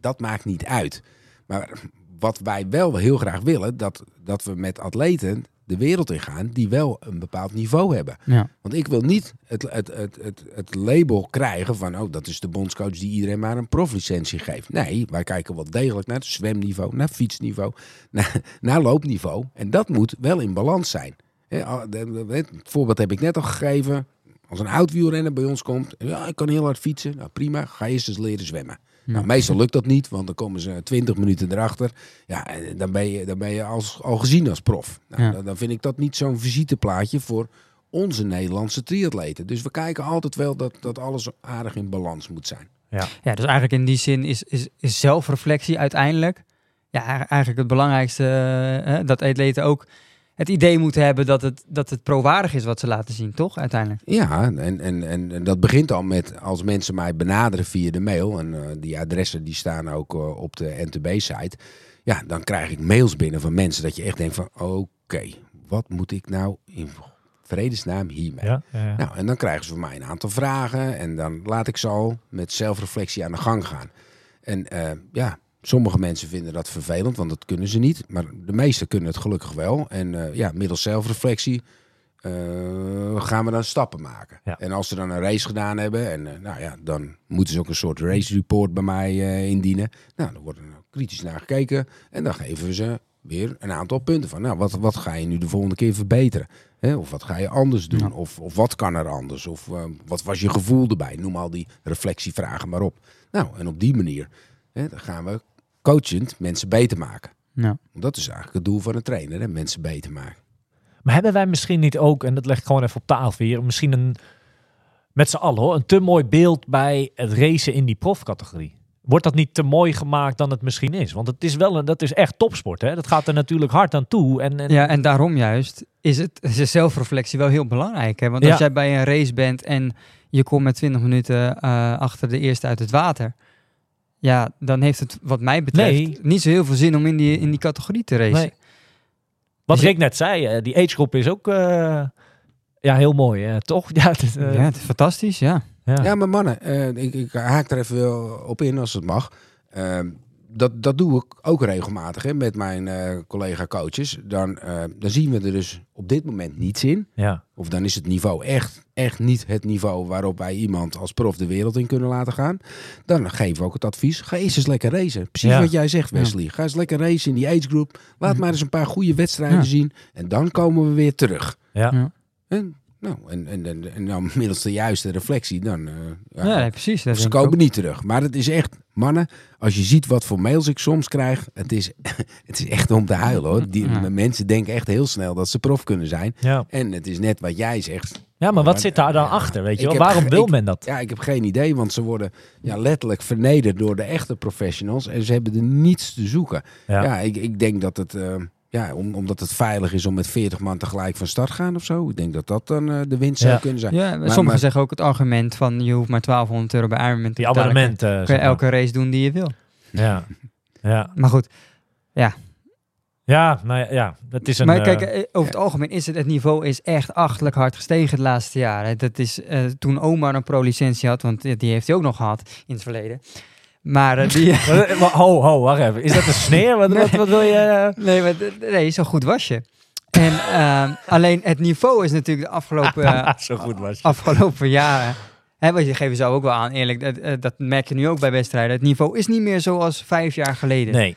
Speaker 3: dat maakt niet uit. Maar wat wij wel heel graag willen, dat, dat we met atleten de wereld in gaan die wel een bepaald niveau hebben.
Speaker 2: Ja.
Speaker 3: Want ik wil niet het, het, het, het, het label krijgen van, oh, dat is de bondscoach die iedereen maar een proflicentie geeft. Nee, wij kijken wel degelijk naar het zwemniveau, naar fietsniveau, naar, naar loopniveau. En dat moet wel in balans zijn. Het voorbeeld heb ik net al gegeven. Als een oud wielrenner bij ons komt, ja, ik kan heel hard fietsen. Nou prima, ga eerst eens leren zwemmen. Nou, meestal lukt dat niet, want dan komen ze 20 minuten erachter. Ja, en dan ben je, dan ben je als, al gezien als prof. Nou,
Speaker 2: Ja.
Speaker 3: dan, dan vind ik dat niet zo'n visiteplaatje voor onze Nederlandse triatleten. Dus we kijken altijd wel dat, dat alles aardig in balans moet zijn.
Speaker 1: Ja.
Speaker 2: Ja, dus eigenlijk in die zin is, is, is zelfreflectie uiteindelijk ja, eigen- eigenlijk het belangrijkste. eh, hè, dat atleten ook het idee moeten hebben dat het, dat het prowaardig is wat ze laten zien, toch? Uiteindelijk.
Speaker 3: Ja, en, en, en, dat begint al met als mensen mij benaderen via de mail. En eh, die adressen die staan ook eh, op de NTB-site. Ja, dan krijg ik mails binnen van mensen dat je echt denkt van... Oké, wat moet ik nou in vredesnaam hiermee?
Speaker 1: Ja, ja, ja.
Speaker 3: Nou, en dan krijgen ze van mij een aantal vragen. En dan laat ik ze al met zelfreflectie aan de gang gaan. En eh, ja, sommige mensen vinden dat vervelend, want dat kunnen ze niet. Maar de meesten kunnen het gelukkig wel. En eh, ja, middels zelfreflectie eh, gaan we dan stappen maken.
Speaker 1: Ja.
Speaker 3: En als ze dan een race gedaan hebben, en eh, nou ja, dan moeten ze ook een soort race report bij mij indienen. Nou, dan wordt er kritisch naar gekeken. En dan geven we ze weer een aantal punten van, nou, wat, wat ga je nu de volgende keer verbeteren? Hè? Of wat ga je anders doen?
Speaker 2: Ja.
Speaker 3: Of, of wat kan er anders? Of wat was je gevoel erbij? Noem al die reflectievragen maar op. Nou, en op die manier hè, dan gaan we coachend mensen beter maken.
Speaker 2: Ja.
Speaker 3: Dat is eigenlijk het doel van een trainer, hè? mensen beter maken.
Speaker 1: Maar hebben wij misschien niet ook, en dat leg ik gewoon even op tafel hier, misschien een, met z'n allen hoor, een te mooi beeld bij het racen in die profcategorie? Wordt dat niet te mooi gemaakt dan het misschien is? Want het is wel een, dat is echt topsport, hè? Dat gaat er natuurlijk hard aan toe. En, en
Speaker 2: ja, en daarom juist is het is de zelfreflectie wel heel belangrijk. Hè? Want als
Speaker 1: Ja.
Speaker 2: jij bij een race bent en je komt met 20 minuten eh, achter de eerste uit het water. Ja, dan heeft het wat mij betreft
Speaker 1: Nee.
Speaker 2: niet zo heel veel zin om in die, in die categorie te racen.
Speaker 1: Nee. Wat
Speaker 2: Dus
Speaker 1: Rick net zei, eh, die agegroep is ook eh, ja, heel mooi, hè? toch? Ja, het is, eh,
Speaker 2: Ja, het is fantastisch, ja.
Speaker 1: ja.
Speaker 3: Ja, maar mannen, eh, ik, ik haak er even wel op in als het mag. Dat, dat doe ik ook regelmatig hè, met mijn eh, collega-coaches. Dan, eh, dan zien we er dus op dit moment niets in.
Speaker 1: ja.
Speaker 3: Of dan is het niveau echt, echt niet het niveau waarop wij iemand als prof de wereld in kunnen laten gaan. Dan geven we ook het advies. Ga eerst eens lekker racen. Precies
Speaker 1: Ja.
Speaker 3: wat jij zegt, Wesley. Ga eens lekker racen in die age group. Laat maar eens een paar goede wedstrijden
Speaker 2: Ja.
Speaker 3: zien. En dan komen we weer terug.
Speaker 1: Ja.
Speaker 2: Ja.
Speaker 3: En, nou, en, en, en, en dan middels de juiste reflectie, dan... eh, ja,
Speaker 2: nee, precies. Dat
Speaker 3: ze komen niet terug. Maar het is echt, mannen, als je ziet wat voor mails ik soms krijg, het is, het is echt om te huilen hoor. Die,
Speaker 2: Ja.
Speaker 3: Mensen denken echt heel snel dat ze prof kunnen zijn.
Speaker 1: Ja.
Speaker 3: En het is net wat jij zegt.
Speaker 1: ja, maar wat zit daar dan achter? Weet je wel? Waarom wil
Speaker 3: ik-
Speaker 1: men dat?
Speaker 3: Ja, ik heb geen idee, want ze worden ja, letterlijk vernederd door de echte professionals. En ze hebben er niets te zoeken.
Speaker 1: Ja.
Speaker 3: Ja, ik, ik denk dat het, eh, ja, om, omdat het veilig is om met 40 man tegelijk van start gaan of zo. Ik denk dat dat dan eh, de winst zou
Speaker 1: Ja.
Speaker 3: kunnen zijn.
Speaker 2: Ja,
Speaker 3: Maar-
Speaker 2: sommigen
Speaker 3: maar-
Speaker 2: zeggen ook het argument van je hoeft maar 1200 euro bij Ironman te
Speaker 1: Die
Speaker 2: betalen. Kun je
Speaker 1: maar.
Speaker 2: elke race doen die je wil.
Speaker 1: Ja. Ja.
Speaker 2: Maar goed,
Speaker 1: Ja, nou ja, ja, dat is een...
Speaker 2: maar
Speaker 1: eh,
Speaker 2: kijk, eh, over het algemeen is het, het niveau is echt achtelijk hard gestegen de laatste jaren. Dat is eh, toen Omar een pro-licentie had, want die heeft hij ook nog gehad in het verleden. Maar eh, die...
Speaker 1: ho, ho, wacht even. Is dat een sneer? Wat, wat, wat wil je... eh?
Speaker 2: nee, maar, nee, zo goed was je. En ehm, alleen het niveau is natuurlijk de afgelopen,
Speaker 1: Zo goed was
Speaker 2: afgelopen jaren. Hè, want je geeft zelf ook wel aan, eerlijk, dat, eh, dat merk je nu ook bij wedstrijden. Het niveau is niet meer zoals vijf jaar geleden.
Speaker 1: Nee.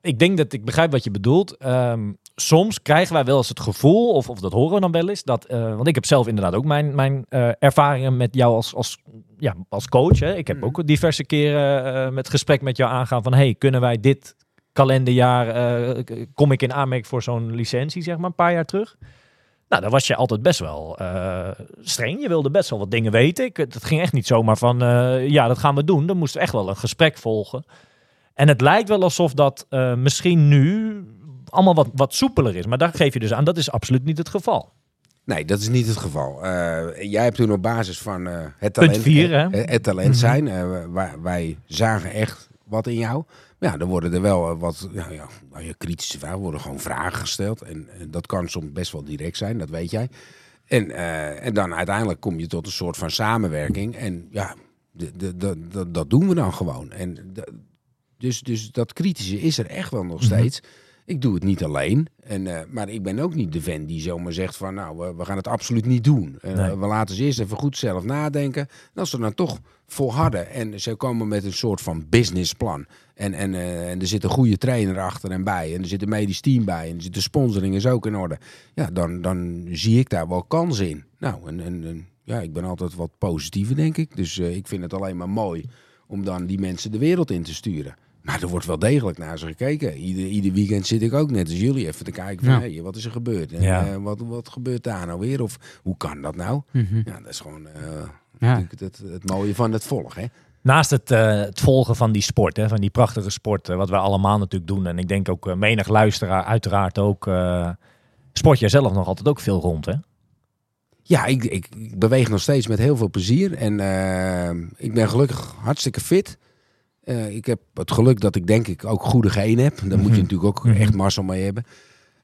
Speaker 1: Ik denk dat ik begrijp wat je bedoelt. Ehm, soms krijgen wij wel eens het gevoel, of, of dat horen we dan wel eens, dat, eh, want ik heb zelf inderdaad ook mijn, mijn eh, ervaringen met jou als, als, ja, als coach. Hè. Ik heb
Speaker 2: Mhm.
Speaker 1: ook diverse keren eh, met gesprek met jou aangaan van, hey, kunnen wij dit kalenderjaar, kom ik in aanmerking voor zo'n licentie, zeg maar, een paar jaar terug. Nou, dan was je altijd best wel eh, streng. Je wilde best wel wat dingen weten. Ik, het ging echt niet zomaar van, ja, dat gaan we doen. Er moest echt wel een gesprek volgen. En het lijkt wel alsof dat eh, misschien nu allemaal wat, wat soepeler is. Maar daar geef je dus aan, dat is absoluut niet het geval.
Speaker 3: Nee, dat is niet het geval. Eh, jij hebt toen op basis van eh, het talent,
Speaker 1: Punt vier, hè?
Speaker 3: het talent zijn. eh, wij, wij zagen echt wat in jou. Ja, dan worden er wel wat ja, ja, nou ja, kritische vragen. worden gewoon vragen gesteld. En, dat kan soms best wel direct zijn, dat weet jij. En, en dan uiteindelijk kom je tot een soort van samenwerking. En ja, dat doen we dan gewoon. En dus, dus dat kritische is er echt wel nog
Speaker 1: Mhm.
Speaker 3: steeds. Ik doe het niet alleen. En, eh, maar ik ben ook niet de fan die zomaar zegt van nou, we, we gaan het absoluut niet doen. Eh,
Speaker 1: Nee.
Speaker 3: We laten ze eerst even goed zelf nadenken. En als ze dan toch volharden en ze komen met een soort van businessplan. En, en, eh, en er zit een goede trainer achter en bij. En er zit een medisch team bij. En er zit de sponsoring is ook in orde. Ja, dan, dan zie ik daar wel kansen in. Nou, en, en, en ja, ik ben altijd wat positiever, denk ik. Dus ik vind het alleen maar mooi om dan die mensen de wereld in te sturen. Maar er wordt wel degelijk naar ze gekeken. Ieder, ieder weekend zit ik ook net als jullie even te kijken van...
Speaker 2: Ja.
Speaker 3: Hé, wat is er gebeurd? En,
Speaker 1: Ja.
Speaker 3: eh, wat, wat gebeurt daar nou weer? Of hoe kan dat nou?
Speaker 2: Mhm.
Speaker 3: Ja, dat is gewoon eh, het, het mooie van het volg, hè?
Speaker 1: Naast het, eh, het volgen van die sport, hè, van die prachtige sport, wat wij allemaal natuurlijk doen. En ik denk ook menig luisteraar uiteraard ook. sport jij zelf nog altijd ook veel rond, hè?
Speaker 3: Ja, ik, ik, beweeg nog steeds met heel veel plezier. En ik ben gelukkig hartstikke fit. Eh, ik heb het geluk dat ik denk ik ook goede genen heb. Daar moet je
Speaker 1: Mhm.
Speaker 3: natuurlijk ook
Speaker 1: Mhm.
Speaker 3: echt mazzel mee hebben.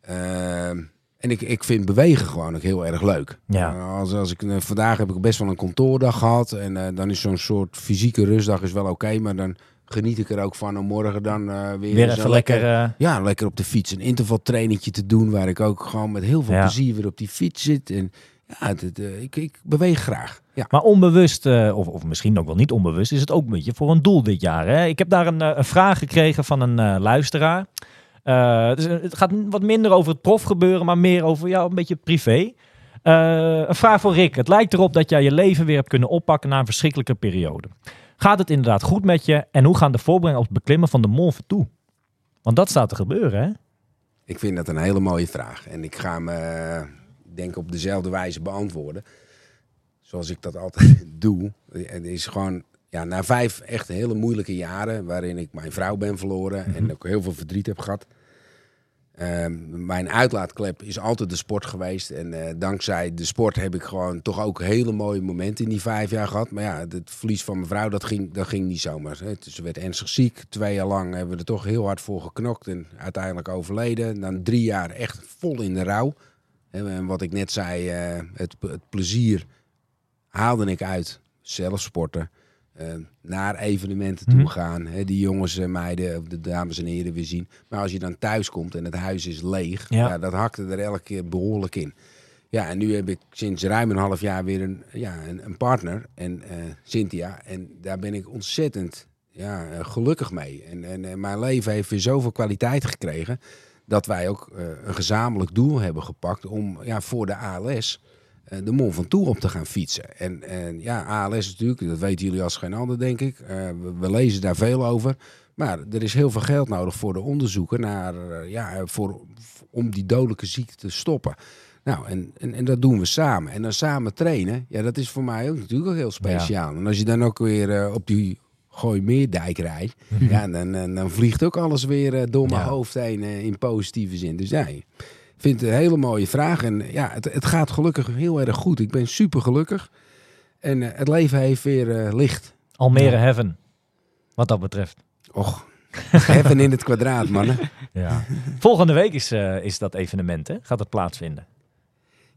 Speaker 3: Eh, en ik, ik vind bewegen gewoon ook heel erg leuk.
Speaker 1: Ja.
Speaker 3: Eh, als, als ik, eh, vandaag heb ik best wel een kantoordag gehad. En dan is zo'n soort fysieke rustdag is wel oké. maar dan geniet ik er ook van om morgen dan weer,
Speaker 1: Weer even lekker.
Speaker 3: ja, lekker op de fiets een intervaltrainingje te doen. Waar ik ook gewoon met heel veel
Speaker 1: Ja.
Speaker 3: plezier weer op die fiets zit. En ja, eh, ik, ik beweeg graag. Ja.
Speaker 1: Maar onbewust, eh, of, of misschien ook wel niet onbewust, is het ook een beetje voor een doel dit jaar. Hè? Ik heb daar een, eh, een vraag gekregen van een eh, luisteraar. Eh, het, is, een- het gaat wat minder over het profgebeuren, maar meer over jou, een beetje privé. Eh, een vraag voor Rick. Het lijkt erop dat jij je leven weer hebt kunnen oppakken na een verschrikkelijke periode. Gaat het inderdaad goed met je? En hoe gaan de voorbereidingen op het beklimmen van de Mont Ventoux? Want dat staat te gebeuren, hè?
Speaker 3: Ik vind dat een hele mooie vraag. En ik ga ik denk op dezelfde wijze beantwoorden. Zoals ik dat altijd doe. Het is gewoon, ja, na vijf echt hele moeilijke jaren... waarin ik mijn vrouw ben verloren en ook heel veel verdriet heb gehad... Ehm, mijn uitlaatklep is altijd de sport geweest. En eh, dankzij de sport heb ik gewoon toch ook hele mooie momenten in die vijf jaar gehad. Maar ja, het verlies van mijn vrouw, dat ging, dat ging niet zomaar. Hè. Ze werd ernstig ziek. Twee jaar lang hebben we er toch heel hard voor geknokt. En uiteindelijk overleden. Dan drie jaar echt vol in de rouw. En wat ik net zei, eh, het, het plezier haalde ik uit. Zelf sporten. eh, naar evenementen toe
Speaker 1: Mhm.
Speaker 3: gaan. Hè, die jongens en meiden, de dames en heren weer zien. Maar als je dan thuis komt en het huis is leeg,
Speaker 1: Ja.
Speaker 3: ja. dat hakte er elke keer behoorlijk in. Ja, en nu heb ik sinds ruim een half jaar weer een, ja, een, een partner, en, eh, Cynthia. En daar ben ik ontzettend ja, gelukkig mee. En, en, en mijn leven heeft weer zoveel kwaliteit gekregen... dat wij ook eh, een gezamenlijk doel hebben gepakt om ja, voor de ALS eh, de Mont Ventoux op te gaan fietsen. En, en ja, ALS natuurlijk, dat weten jullie als geen ander, denk ik. Eh, we, we lezen daar veel over. Maar er is heel veel geld nodig voor de onderzoeken naar, ja, voor, om die dodelijke ziekte te stoppen. Nou, en, en, en dat doen we samen. En dan samen trainen, ja, dat is voor mij ook natuurlijk ook heel speciaal. En als je dan ook weer op die Gooimeerdijk rijdt, ja, dan, dan, dan vliegt ook alles weer eh, door mijn
Speaker 1: Ja.
Speaker 3: hoofd heen eh, in positieve zin. Dus ja, ik vind het een hele mooie vraag. En ja, het, het gaat gelukkig heel erg goed. Ik ben super gelukkig. En eh, het leven heeft weer eh, licht.
Speaker 1: Almere Heaven, wat dat betreft.
Speaker 3: Och, heaven in het kwadraat, mannen.
Speaker 1: Ja. Volgende week is, eh, is dat evenement, hè? Gaat het plaatsvinden?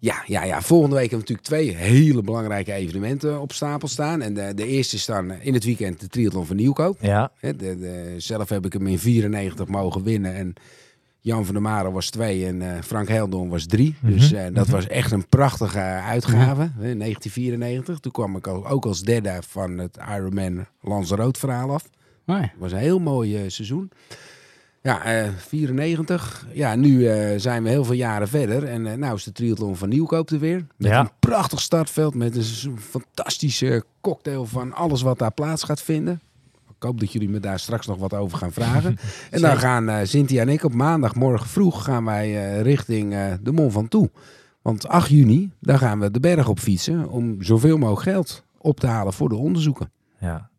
Speaker 3: Ja, ja, ja, volgende week hebben we natuurlijk twee hele belangrijke evenementen op stapel staan. En de, de eerste is dan in het weekend de Triathlon van Nieuwkoop.
Speaker 1: Ja,
Speaker 3: de, de- zelf heb ik hem in 94 mogen winnen. En Jan van der Maren was twee en eh, Frank Heldon was drie. Dus eh, dat was echt een prachtige uitgave. hè, In 1994. Toen kwam ik ook als derde van het Ironman Lanzarote verhaal af. Het was een heel mooi eh, seizoen. Ja, eh 94. Ja, nu eh, zijn we heel veel jaren verder. En eh nou is de triathlon van Nieuwkoop er weer. Met
Speaker 1: Ja.
Speaker 3: een prachtig startveld. Met een fantastische cocktail van alles wat daar plaats gaat vinden. Ik hoop dat jullie me daar straks nog wat over gaan vragen. en dan gaan Cynthia en ik op maandagmorgen vroeg gaan wij richting de Mont Ventoux. Want 8 juni, daar gaan we de berg op fietsen. Om zoveel mogelijk geld op te halen voor de onderzoeken.
Speaker 1: ja.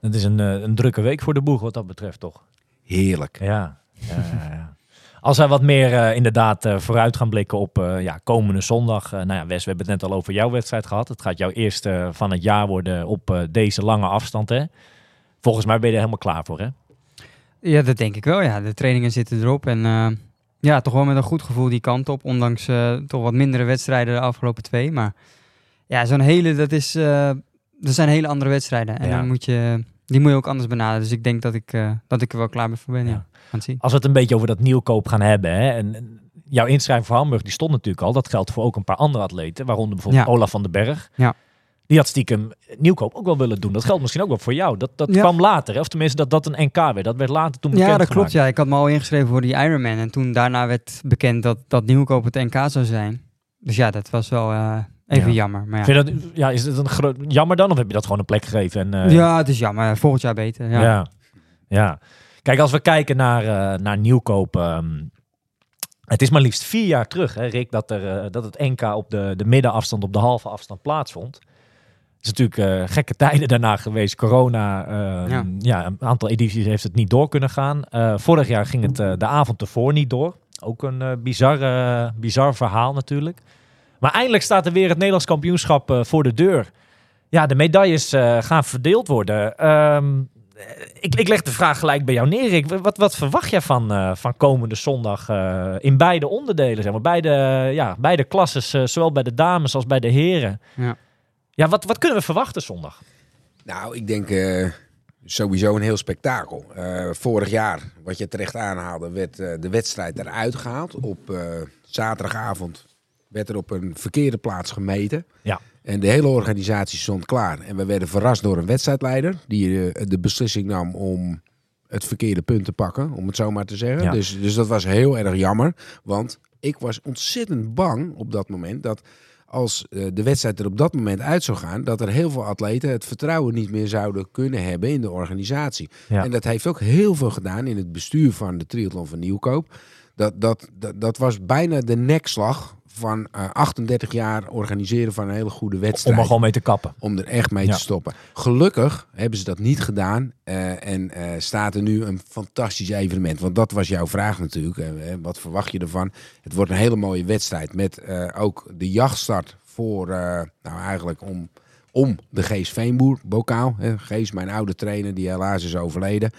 Speaker 1: Het is een, een drukke week voor de boeg wat dat betreft, toch?
Speaker 3: Heerlijk.
Speaker 1: Ja. ja, ja, ja. Als wij wat meer eh, inderdaad eh, vooruit gaan blikken op eh, ja, komende zondag. eh, nou ja, Wes, we hebben het net al over jouw wedstrijd gehad. Het gaat jouw eerste van het jaar worden op eh, deze lange afstand, hè? Volgens mij ben je er helemaal klaar voor, hè?
Speaker 2: Ja, dat denk ik wel. Ja, de trainingen zitten erop. En eh, ja, toch wel met een goed gevoel die kant op. Ondanks eh, toch wat mindere wedstrijden de afgelopen twee. Maar ja, zo'n hele, dat is, eh, dat zijn hele andere wedstrijden. En
Speaker 1: Ja.
Speaker 2: dan moet je Die moet je ook anders benaderen. Dus ik denk dat ik, eh, dat ik er wel klaar mee voor ben. Ja.
Speaker 1: Ja.
Speaker 2: Zien.
Speaker 1: Als we het een beetje over dat nieuwkoop gaan hebben. Hè, en, en jouw inschrijving voor Hamburg, die stond natuurlijk al. Dat geldt voor ook een paar andere atleten. Waaronder bijvoorbeeld
Speaker 2: Ja.
Speaker 1: Olaf van den Berg.
Speaker 2: Ja.
Speaker 1: Die had stiekem nieuwkoop ook wel willen doen. Dat geldt misschien ook wel voor jou. Dat, dat
Speaker 2: Ja.
Speaker 1: kwam later. Hè? Of tenminste dat dat een NK werd. Dat werd later toen bekend
Speaker 2: Ja, dat klopt. Ja. Ik had me al ingeschreven voor die Ironman. En toen daarna werd bekend dat, dat Nieuwkoop het NK zou zijn. Dus ja, dat was wel eh, even
Speaker 1: Ja.
Speaker 2: jammer. Maar ja.
Speaker 1: Vind je dat, ja, is het een groot jammer dan? Of heb je dat gewoon een plek gegeven? En, eh,
Speaker 2: ja, het is jammer. Volgend jaar beter. Ja.
Speaker 1: Ja. ja. Kijk, als we kijken naar, eh, naar nieuwkoop. ehm, het is maar liefst vier jaar terug, hè, Rick, dat, er, eh, dat het NK op de, de middenafstand, op de halve afstand plaatsvond. Het is natuurlijk gekke tijden daarna geweest. Corona, ehm, ja.
Speaker 2: Ja.
Speaker 1: een aantal edities heeft het niet door kunnen gaan. Vorig jaar ging het de avond ervoor niet door. Ook een bizar, eh, bizar verhaal natuurlijk. Maar eindelijk staat er weer het Nederlands kampioenschap eh, voor de deur. Ja, de medailles eh, gaan verdeeld worden. Ehm, ik, ik leg de vraag gelijk bij jou neer, Rick. Wat, wat verwacht jij van, eh, van komende zondag eh, in beide onderdelen? Zeg maar, beide, ja, beide klasses, eh, zowel bij de dames als bij de heren.
Speaker 2: Ja.
Speaker 1: Ja, wat, wat kunnen we verwachten zondag?
Speaker 3: Nou, ik denk eh, sowieso een heel spektakel. Eh, vorig jaar, wat je terecht aanhaalde, werd eh, de wedstrijd eruit gehaald. Op eh, zaterdagavond werd er op een verkeerde plaats gemeten.
Speaker 1: Ja.
Speaker 3: En de hele organisatie stond klaar. En we werden verrast door een wedstrijdleider die eh, de beslissing nam om het verkeerde punt te pakken, om het zo maar te zeggen.
Speaker 1: Ja.
Speaker 3: Dus, dus dat was heel erg jammer. Want ik was ontzettend bang op dat moment dat als eh, de wedstrijd er op dat moment uit zou gaan, dat er heel veel atleten het vertrouwen niet meer zouden kunnen hebben in de organisatie.
Speaker 1: Ja.
Speaker 3: En dat heeft ook heel veel gedaan in het bestuur van de triathlon van Nieuwkoop. Dat, dat, dat, dat was bijna de nekslag van eh, 38 jaar organiseren van een hele goede
Speaker 1: Om
Speaker 3: wedstrijd
Speaker 1: er gewoon mee te kappen.
Speaker 3: om er echt mee
Speaker 1: Ja.
Speaker 3: te stoppen. Gelukkig hebben ze dat niet gedaan eh, en eh, staat er nu een fantastisch evenement. Want dat was jouw vraag natuurlijk. eh, wat verwacht je ervan? Het wordt een hele mooie wedstrijd met eh, ook de jachtstart voor, eh, nou eigenlijk om, om de Gees Veenboer bokaal. Gees, mijn oude trainer die helaas is overleden.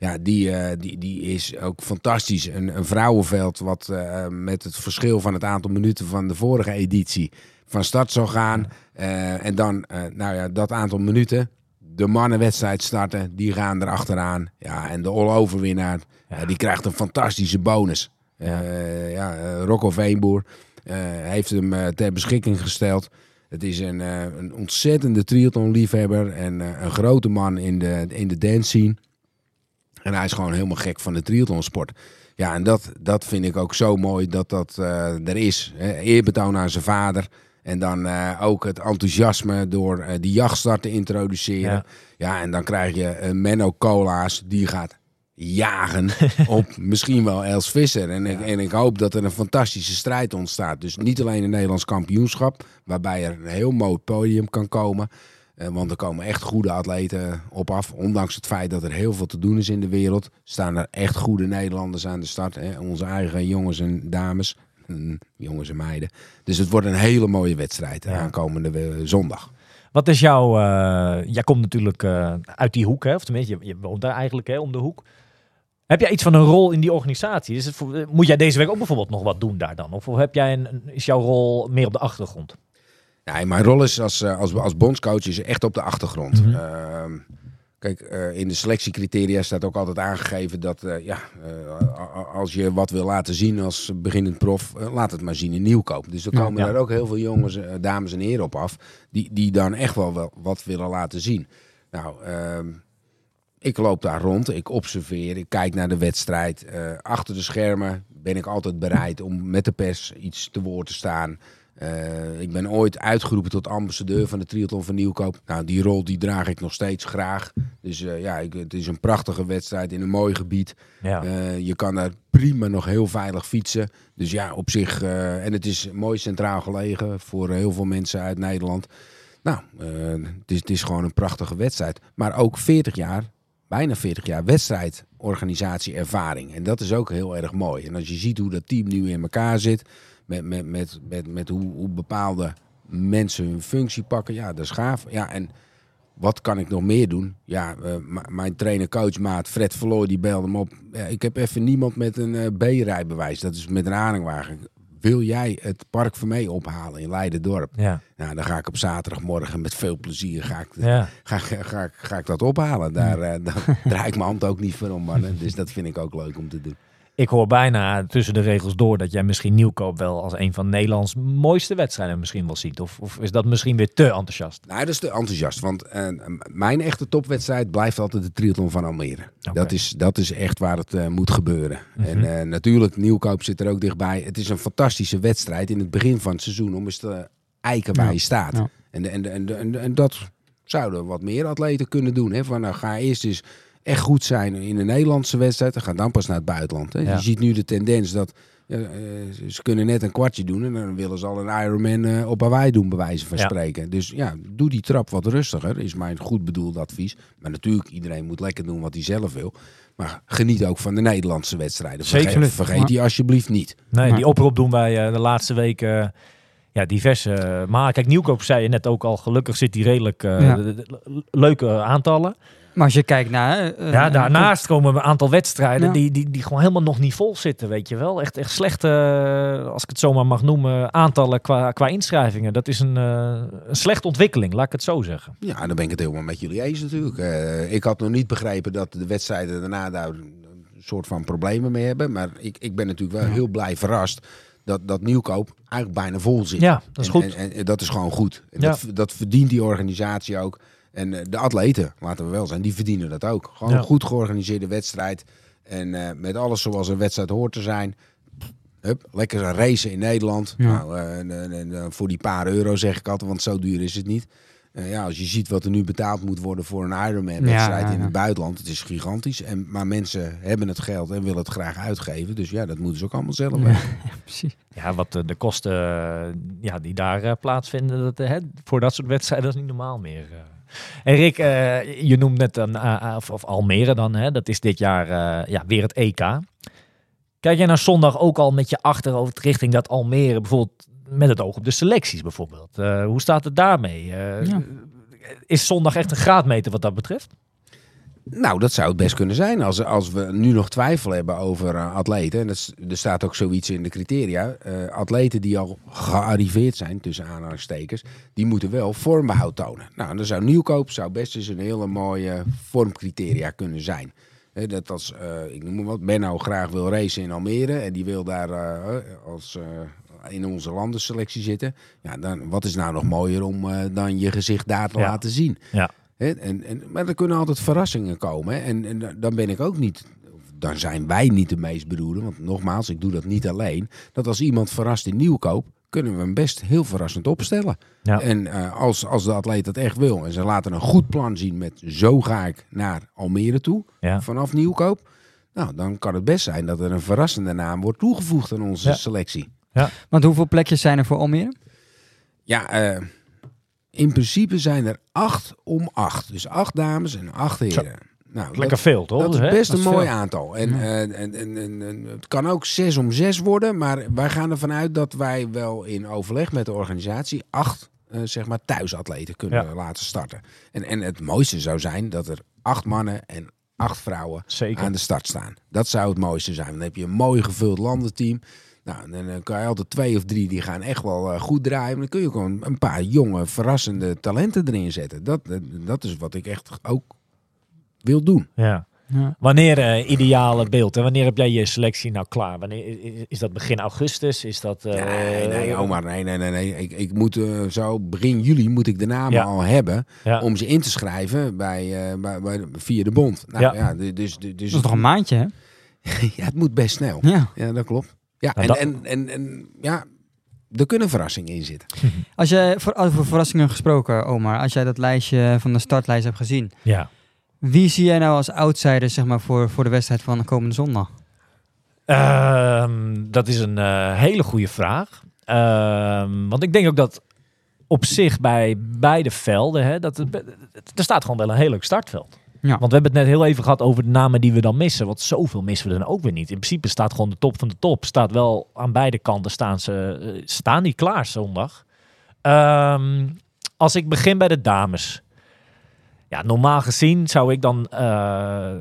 Speaker 3: Ja, die, eh, die, die is ook fantastisch. Een, een vrouwenveld wat eh, met het verschil van het aantal minuten van de vorige editie van start zou gaan. Eh, en dan, nou ja, dat aantal minuten. De mannenwedstrijd starten, die gaan erachteraan. Ja, en de all-over winnaar, ja, die krijgt een fantastische bonus. Ja, eh, Rocco Veenboer heeft hem ter beschikking gesteld. Het is een, een ontzettende triathlon-liefhebber en een grote man in de, in de dance scene. En hij is gewoon helemaal gek van de triathlonsport. Ja, en dat, dat vind ik ook zo mooi dat dat eh, er is. Hè. Eerbetoon aan zijn vader. En dan eh, ook het enthousiasme door eh, die jachtstart te introduceren.
Speaker 1: Ja.
Speaker 3: Ja, en dan krijg je Menno Cola's. Die gaat jagen op misschien wel Els Visser. En, ik, en ik hoop dat er een fantastische strijd ontstaat. Dus niet alleen een Nederlands kampioenschap. Waarbij er een heel mooi podium kan komen. Eh, want er komen echt goede atleten op af. Ondanks het feit dat er heel veel te doen is in de wereld. Staan er echt goede Nederlanders aan de start. Hè? Onze eigen jongens en dames. Mm, Jongens en meiden. Dus het wordt een hele mooie wedstrijd
Speaker 1: Ja.
Speaker 3: aankomende eh, zondag.
Speaker 1: Wat is jouw... eh, jij komt natuurlijk uit die hoek, hè? of tenminste, je, je woont daar eigenlijk hè, om de hoek. Heb jij iets van een rol in die organisatie? Is het voor, moet jij deze week ook bijvoorbeeld nog wat doen daar dan? Of heb jij een- is jouw rol meer op de achtergrond?
Speaker 3: Ja, mijn rol is als, eh, als, als bondscoach is echt op de achtergrond.
Speaker 1: Mhm.
Speaker 3: Ehm, kijk, eh, in de selectiecriteria staat ook altijd aangegeven dat eh, ja, als je wat wil laten zien als beginnend prof, laat het maar zien in nieuwkoop. Dus er komen
Speaker 1: ja.
Speaker 3: daar ook heel veel jongens, dames en heren op af, die, die dan echt wel, wel wat willen laten zien. Nou, ehm, ik loop daar rond, ik observeer, ik kijk naar de wedstrijd. Achter de schermen ben ik altijd bereid om met de pers iets te woord te staan. Eh, ik ben ooit uitgeroepen tot ambassadeur van de triathlon van Nieuwkoop. Nou, die rol die draag ik nog steeds graag. Dus eh, ja, ik, het is een prachtige wedstrijd in een mooi gebied.
Speaker 1: Ja.
Speaker 3: Eh, je kan daar prima nog heel veilig fietsen. Dus ja, op zich. en het is mooi centraal gelegen voor heel veel mensen uit Nederland. Nou, het, is, het is gewoon een prachtige wedstrijd. Maar ook 40 jaar, bijna 40 jaar wedstrijdorganisatieervaring. En dat is ook heel erg mooi. En als je ziet hoe dat team nu in elkaar zit. Met, met, met, met, met hoe, hoe bepaalde mensen hun functie pakken. Ja, dat is gaaf. Ja, en wat kan ik nog meer doen? Ja, eh, mijn trainer-coach maat Fred Verlooy die belde me op. Ja, ik heb even niemand met een eh, B-rijbewijs. Dat is met een aanhangwagen. Wil jij het Park Vermee ophalen in Leiden-dorp?
Speaker 1: Ja.
Speaker 3: Nou, dan ga ik op zaterdagmorgen met veel plezier ga ik,
Speaker 1: Ja.
Speaker 3: ga, ga, ga, ik- ga ik dat ophalen. Daar, eh, dan draai ik mijn hand ook niet voor om, mannen. Dus dat vind ik ook leuk om te doen.
Speaker 1: Ik hoor bijna tussen de regels door dat jij misschien Nieuwkoop wel als een van Nederlands mooiste wedstrijden misschien wel ziet. Of, of is dat misschien weer te enthousiast?
Speaker 3: Nou, dat is te enthousiast. Want eh, mijn echte topwedstrijd blijft altijd de triathlon van Almere. Dat, is, dat is echt waar het eh, moet gebeuren.
Speaker 1: Mhm.
Speaker 3: En eh, natuurlijk, Nieuwkoop zit er ook dichtbij. Het is een fantastische wedstrijd in het begin van het seizoen om eens te eiken waar
Speaker 2: Ja.
Speaker 3: je staat.
Speaker 2: Ja.
Speaker 3: En, en, en, en, en dat zouden wat meer atleten kunnen doen. Hè? Van, nou, ga eerst eens echt goed zijn in de Nederlandse wedstrijd. En ga dan pas naar het buitenland. Hè?
Speaker 1: Ja.
Speaker 3: Je ziet nu de tendens dat eh, eh, ze kunnen net een kwartje doen. En dan willen ze al een Ironman eh, op Hawaii doen, bij wijze van
Speaker 1: Ja.
Speaker 3: spreken. Dus ja, doe die trap wat rustiger, is mijn goed bedoeld advies. Maar natuurlijk, iedereen moet lekker doen wat hij zelf wil. Maar geniet ook van de Nederlandse wedstrijden.
Speaker 1: Zeker.
Speaker 3: Vergeet, vergeet die alsjeblieft niet.
Speaker 1: Nee,
Speaker 2: Maar-
Speaker 1: die oproep doen wij eh, de laatste weken. ja, diverse. eh, maar kijk, Nieuwkoop zei je net ook al. Gelukkig zit die redelijk eh,
Speaker 2: Ja.
Speaker 1: leuke aantallen.
Speaker 2: Maar als je kijkt naar... eh,
Speaker 1: ja,
Speaker 2: eh,
Speaker 1: daarnaast komen een aantal wedstrijden
Speaker 2: Ja.
Speaker 1: die, die, die gewoon helemaal nog niet vol zitten, weet je wel. Echt, echt slechte, eh, als ik het zo maar mag noemen, aantallen qua, qua inschrijvingen. Dat is een, eh, een slechte ontwikkeling, laat ik het zo zeggen.
Speaker 3: Ja, dan ben ik het helemaal met jullie eens natuurlijk. Eh, ik had nog niet begrepen dat de wedstrijden daarna daar een soort van problemen mee hebben. Maar ik, ik ben natuurlijk wel
Speaker 2: Ja.
Speaker 3: heel blij verrast dat, dat Nieuwkoop eigenlijk bijna vol zit.
Speaker 1: Ja, dat is
Speaker 3: En-
Speaker 1: goed.
Speaker 3: En, en dat is gewoon goed. En
Speaker 1: Ja.
Speaker 3: dat, dat verdient die organisatie ook. En eh, de atleten, laten we wel zijn, die verdienen dat ook. Gewoon
Speaker 1: Ja.
Speaker 3: een goed georganiseerde wedstrijd. En eh, met alles zoals een wedstrijd hoort te zijn. Hup, lekker racen in Nederland.
Speaker 2: Ja.
Speaker 3: Nou, eh, en, en, en, voor die paar euro zeg ik altijd, want zo duur is het niet. Eh, ja, als je ziet wat er nu betaald moet worden voor een Ironman-wedstrijd
Speaker 2: Ja, ja,
Speaker 3: in
Speaker 2: ja.
Speaker 3: het buitenland, het is gigantisch. En, maar mensen hebben het geld en willen het graag uitgeven. Dus ja, dat moeten ze ook allemaal zelf
Speaker 2: Ja,
Speaker 3: weten.
Speaker 2: precies.
Speaker 1: Ja, wat de kosten ja, die daar plaatsvinden dat, hè, voor dat soort wedstrijden, dat is niet normaal meer. En Rick, eh, je noemt net een, eh, eh, of, of Almere dan, hè, dat is dit jaar ja, weer het EK. Kijk jij naar zondag ook al met je achterhoofd richting dat Almere, bijvoorbeeld met het oog op de selecties bijvoorbeeld? Hoe staat het daarmee?
Speaker 2: Ja.
Speaker 1: Is zondag echt een graadmeter wat dat betreft?
Speaker 3: Nou, dat zou het best kunnen zijn. Als, als we nu nog twijfel hebben over eh, atleten. En dat is- er staat ook zoiets in de criteria. eh, atleten die al gearriveerd zijn, tussen aanhalingstekens. Die moeten wel vormbehoud tonen. Nou, dan zou nieuwkoop zou best eens een hele mooie vormcriteria kunnen zijn. Dat als, eh, ik noem maar wat, Benno graag wil racen in Almere. En die wil daar als, in onze landenselectie zitten. Ja, dan, wat is nou nog mooier om dan je gezicht daar te
Speaker 1: Ja.
Speaker 3: laten zien.
Speaker 1: Ja.
Speaker 3: Hè, En, en, maar er kunnen altijd verrassingen komen. Hè? En, en dan ben ik ook niet, dan zijn wij niet de meest bedoelde. Want nogmaals, ik doe dat niet alleen. Dat als iemand verrast in nieuwkoop, kunnen we hem best heel verrassend opstellen.
Speaker 1: Ja.
Speaker 3: En eh, als, als de atleet dat echt wil en ze laten een goed plan zien met zo ga ik naar Almere toe,
Speaker 1: Ja.
Speaker 3: vanaf nieuwkoop. Nou, dan kan het best zijn dat er een verrassende naam wordt toegevoegd aan onze
Speaker 1: Ja.
Speaker 3: selectie.
Speaker 2: Want hoeveel plekjes zijn er voor Almere?
Speaker 3: Ja, eh, in principe zijn er acht om acht. Dus acht dames en acht heren. Nou,
Speaker 1: Lekker veel, toch?
Speaker 3: Dat is best
Speaker 1: Dat
Speaker 3: een
Speaker 1: is
Speaker 3: mooi
Speaker 1: veel.
Speaker 3: aantal. En, eh, en, en, en, en het kan ook zes om zes worden. Maar wij gaan ervan uit dat wij wel in overleg met de organisatie acht eh, zeg maar thuisatleten kunnen
Speaker 1: Ja.
Speaker 3: laten starten. En, en het mooiste zou zijn dat er acht mannen en acht vrouwen
Speaker 1: Zeker.
Speaker 3: aan de start staan. Dat zou het mooiste zijn. Dan heb je een mooi gevuld landenteam. Nou, dan eh, kan je altijd twee of drie die gaan echt wel eh, goed draaien. Maar dan kun je gewoon een paar jonge, verrassende talenten erin zetten. Dat, dat, dat is wat ik echt ook wil doen.
Speaker 1: Ja.
Speaker 2: Ja.
Speaker 1: Wanneer eh, ideale beeld? En wanneer heb jij je selectie nou klaar? Wanneer, is, dat begin augustus? Is dat... eh,
Speaker 3: Nee, nee, Omar, nee, nee, nee. nee. Ik, ik moet zo begin juli moet ik de namen
Speaker 1: Ja.
Speaker 3: al hebben
Speaker 1: Ja.
Speaker 3: om ze in te schrijven bij, eh, bij, bij, via de bond. Nou
Speaker 1: Ja.
Speaker 3: ja, dus, dus, dus
Speaker 2: Dat is toch een maandje, hè?
Speaker 3: ja, het moet best snel.
Speaker 2: Ja.
Speaker 3: Ja, dat klopt. Ja,
Speaker 1: Nou,
Speaker 3: en,
Speaker 1: dat-
Speaker 3: en, en, en ja, er kunnen verrassingen in zitten.
Speaker 2: Als je voor, over verrassingen gesproken, Omar, als jij dat lijstje van de startlijst hebt gezien,
Speaker 1: Ja.
Speaker 2: wie zie jij nou als outsider zeg maar, voor, voor de wedstrijd van de komende zondag?
Speaker 1: Ehm, dat is een eh, hele goede vraag. Ehm, want ik denk ook dat op zich bij beide velden, hè, dat het, er staat gewoon wel een heel leuk startveld.
Speaker 2: Ja.
Speaker 1: Want we hebben het net heel even gehad over de namen die we dan missen. Want zoveel missen we dan ook weer niet. In principe staat gewoon de top van de top. Staat wel aan beide kanten staan ze eh, staan die klaar zondag. Ehm, als ik begin bij de dames. Ja, normaal gezien zou ik dan eh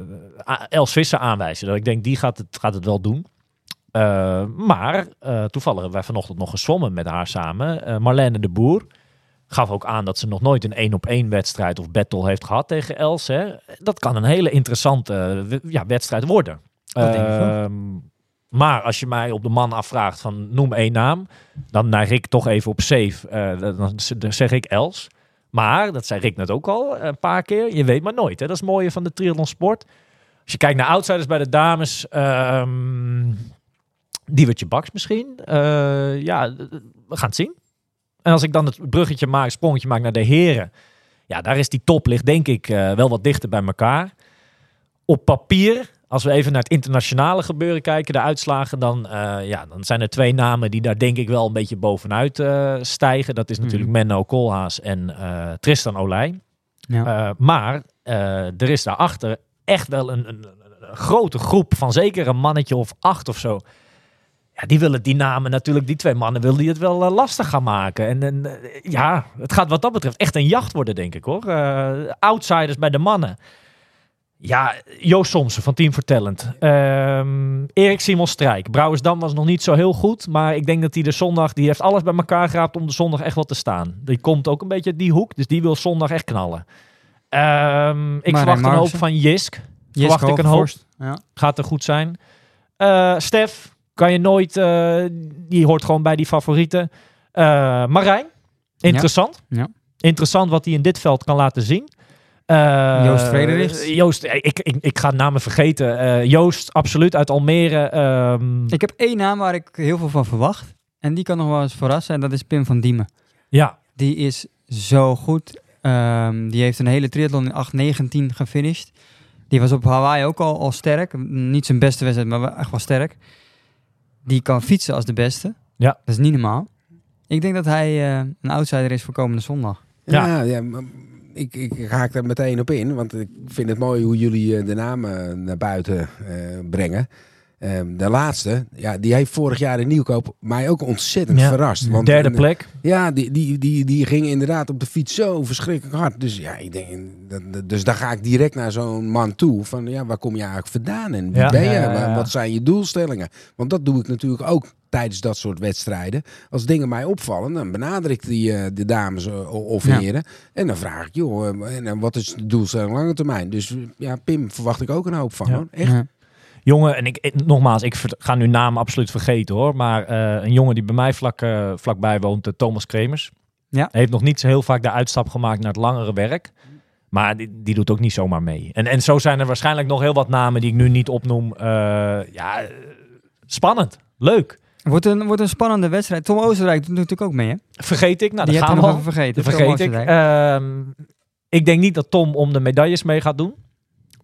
Speaker 1: Els Visser aanwijzen. Dat ik denk, die gaat het, gaat het wel doen. Eh, maar toevallig hebben wij vanochtend nog gezwommen met haar samen. Marlene de Boer gaf ook aan dat ze nog nooit een één op één wedstrijd of battle heeft gehad tegen Els. Hè. Dat kan een hele interessante eh, ja, wedstrijd worden. Ehm, maar als je mij op de man afvraagt van noem één naam, dan neig ik toch even op safe. Eh, dan zeg ik Els. Maar, dat zei Rick net ook al een paar keer, je weet maar nooit. Hè? Dat is het mooie van de triathlon sport. Als je kijkt naar outsiders bij de dames, ehm Diewertje Baks misschien. Eh, ja, we gaan het zien. En als ik dan het bruggetje maak, het sprongetje maak naar de heren. Ja, daar is die top ligt denk ik eh, wel wat dichter bij elkaar. Op papier, als we even naar het internationale gebeuren kijken, de uitslagen, dan, eh, ja, dan zijn er twee namen die daar denk ik wel een beetje bovenuit eh, stijgen. Dat is
Speaker 2: Mhm.
Speaker 1: natuurlijk Menno Koolhaas en Tristan Olij.
Speaker 2: Ja.
Speaker 1: Maar er is daarachter echt wel een, een, een grote groep van zeker een mannetje of acht of zo. Ja, die willen die namen natuurlijk, die twee mannen willen die het wel eh, lastig gaan maken. En, en eh, ja, het gaat wat dat betreft echt een jacht worden, denk ik hoor. Eh, outsiders bij de mannen. Ja, Joost Somsen van Team Vertellend. Ehm Erik Simon Strijk. Brouwersdam was nog niet zo heel goed. Maar ik denk dat hij de zondag... Die heeft alles bij elkaar geraapt om de zondag echt wat te staan. Die komt ook een beetje uit die hoek. Dus die wil zondag echt knallen. Ehm, ik verwacht een hoop van Jisk.
Speaker 2: Jiske
Speaker 1: verwacht ik een hoop.
Speaker 2: Ja.
Speaker 1: Gaat er goed zijn. Eh, Stef, kan je nooit... eh, die hoort gewoon bij die favorieten. Eh, Marijn, interessant.
Speaker 2: Ja.
Speaker 1: Interessant wat hij in dit veld kan laten zien. Eh,
Speaker 2: Joost Frederiks.
Speaker 1: Joost, ik, ik, ik ga namen vergeten. Eh, Joost, absoluut, uit Almere. Ehm,
Speaker 2: Ik heb één naam waar ik heel veel van verwacht. En die kan nog wel eens verrassen. En dat is Pim van Diemen.
Speaker 1: ja,
Speaker 2: Die is zo goed. Ehm, die heeft een hele triathlon in 8.19 gefinished. Die was op Hawaii ook al, al sterk. Niet zijn beste wedstrijd, maar wel echt wel sterk. Die kan fietsen als de beste.
Speaker 1: Ja.
Speaker 2: Dat is niet normaal. Ik denk dat hij eh, een outsider is voor komende zondag.
Speaker 1: Ja.
Speaker 3: Ja, ja, maar ik, ik, haak daar meteen op in, want ik vind het mooi hoe jullie eh, de namen naar buiten eh, brengen. Ehm, de laatste, ja, die heeft vorig jaar in Nieuwkoop mij ook ontzettend
Speaker 1: Ja.
Speaker 3: verrast. Want,
Speaker 1: derde
Speaker 3: eh,
Speaker 1: plek.
Speaker 3: Ja, die, die, die, die ging inderdaad op de fiets zo verschrikkelijk hard. Dus ja, ik denk, dus daar ga ik direct naar zo'n man toe. Van ja, waar kom je eigenlijk vandaan en wie
Speaker 1: Ja.
Speaker 3: ben je?
Speaker 1: Ja,
Speaker 3: Wat zijn je doelstellingen? Want dat doe ik natuurlijk ook tijdens dat soort wedstrijden. Als dingen mij opvallen, dan benader ik die, eh, de dames eh, of
Speaker 2: Ja.
Speaker 3: heren. En dan vraag ik, joh, en, wat is de doelstelling lange termijn? Dus ja, Pim verwacht ik ook een hoop van.
Speaker 1: Ja.
Speaker 3: Hoor. Echt.
Speaker 2: Ja.
Speaker 1: Jongen, en ik, ik- nogmaals, ik ga nu namen absoluut vergeten hoor. Maar eh, een jongen die bij mij vlak, eh, vlakbij woont, eh, Thomas Kremers.
Speaker 2: Ja.
Speaker 1: Heeft nog niet zo heel vaak de uitstap gemaakt naar het langere werk. Maar die, die doet ook niet zomaar mee. En, en zo zijn er waarschijnlijk nog heel wat namen die ik nu niet opnoem. Ja, spannend. Leuk.
Speaker 2: Wordt een, wordt een spannende wedstrijd. Tom Oostenrijk doet natuurlijk ook mee, hè?
Speaker 1: Vergeet ik. Nou,
Speaker 2: Die
Speaker 1: dat gaan we
Speaker 2: nog
Speaker 1: al.
Speaker 2: vergeten.
Speaker 1: Vergeet ik. Ehm, ik denk niet dat Tom om de medailles mee gaat doen.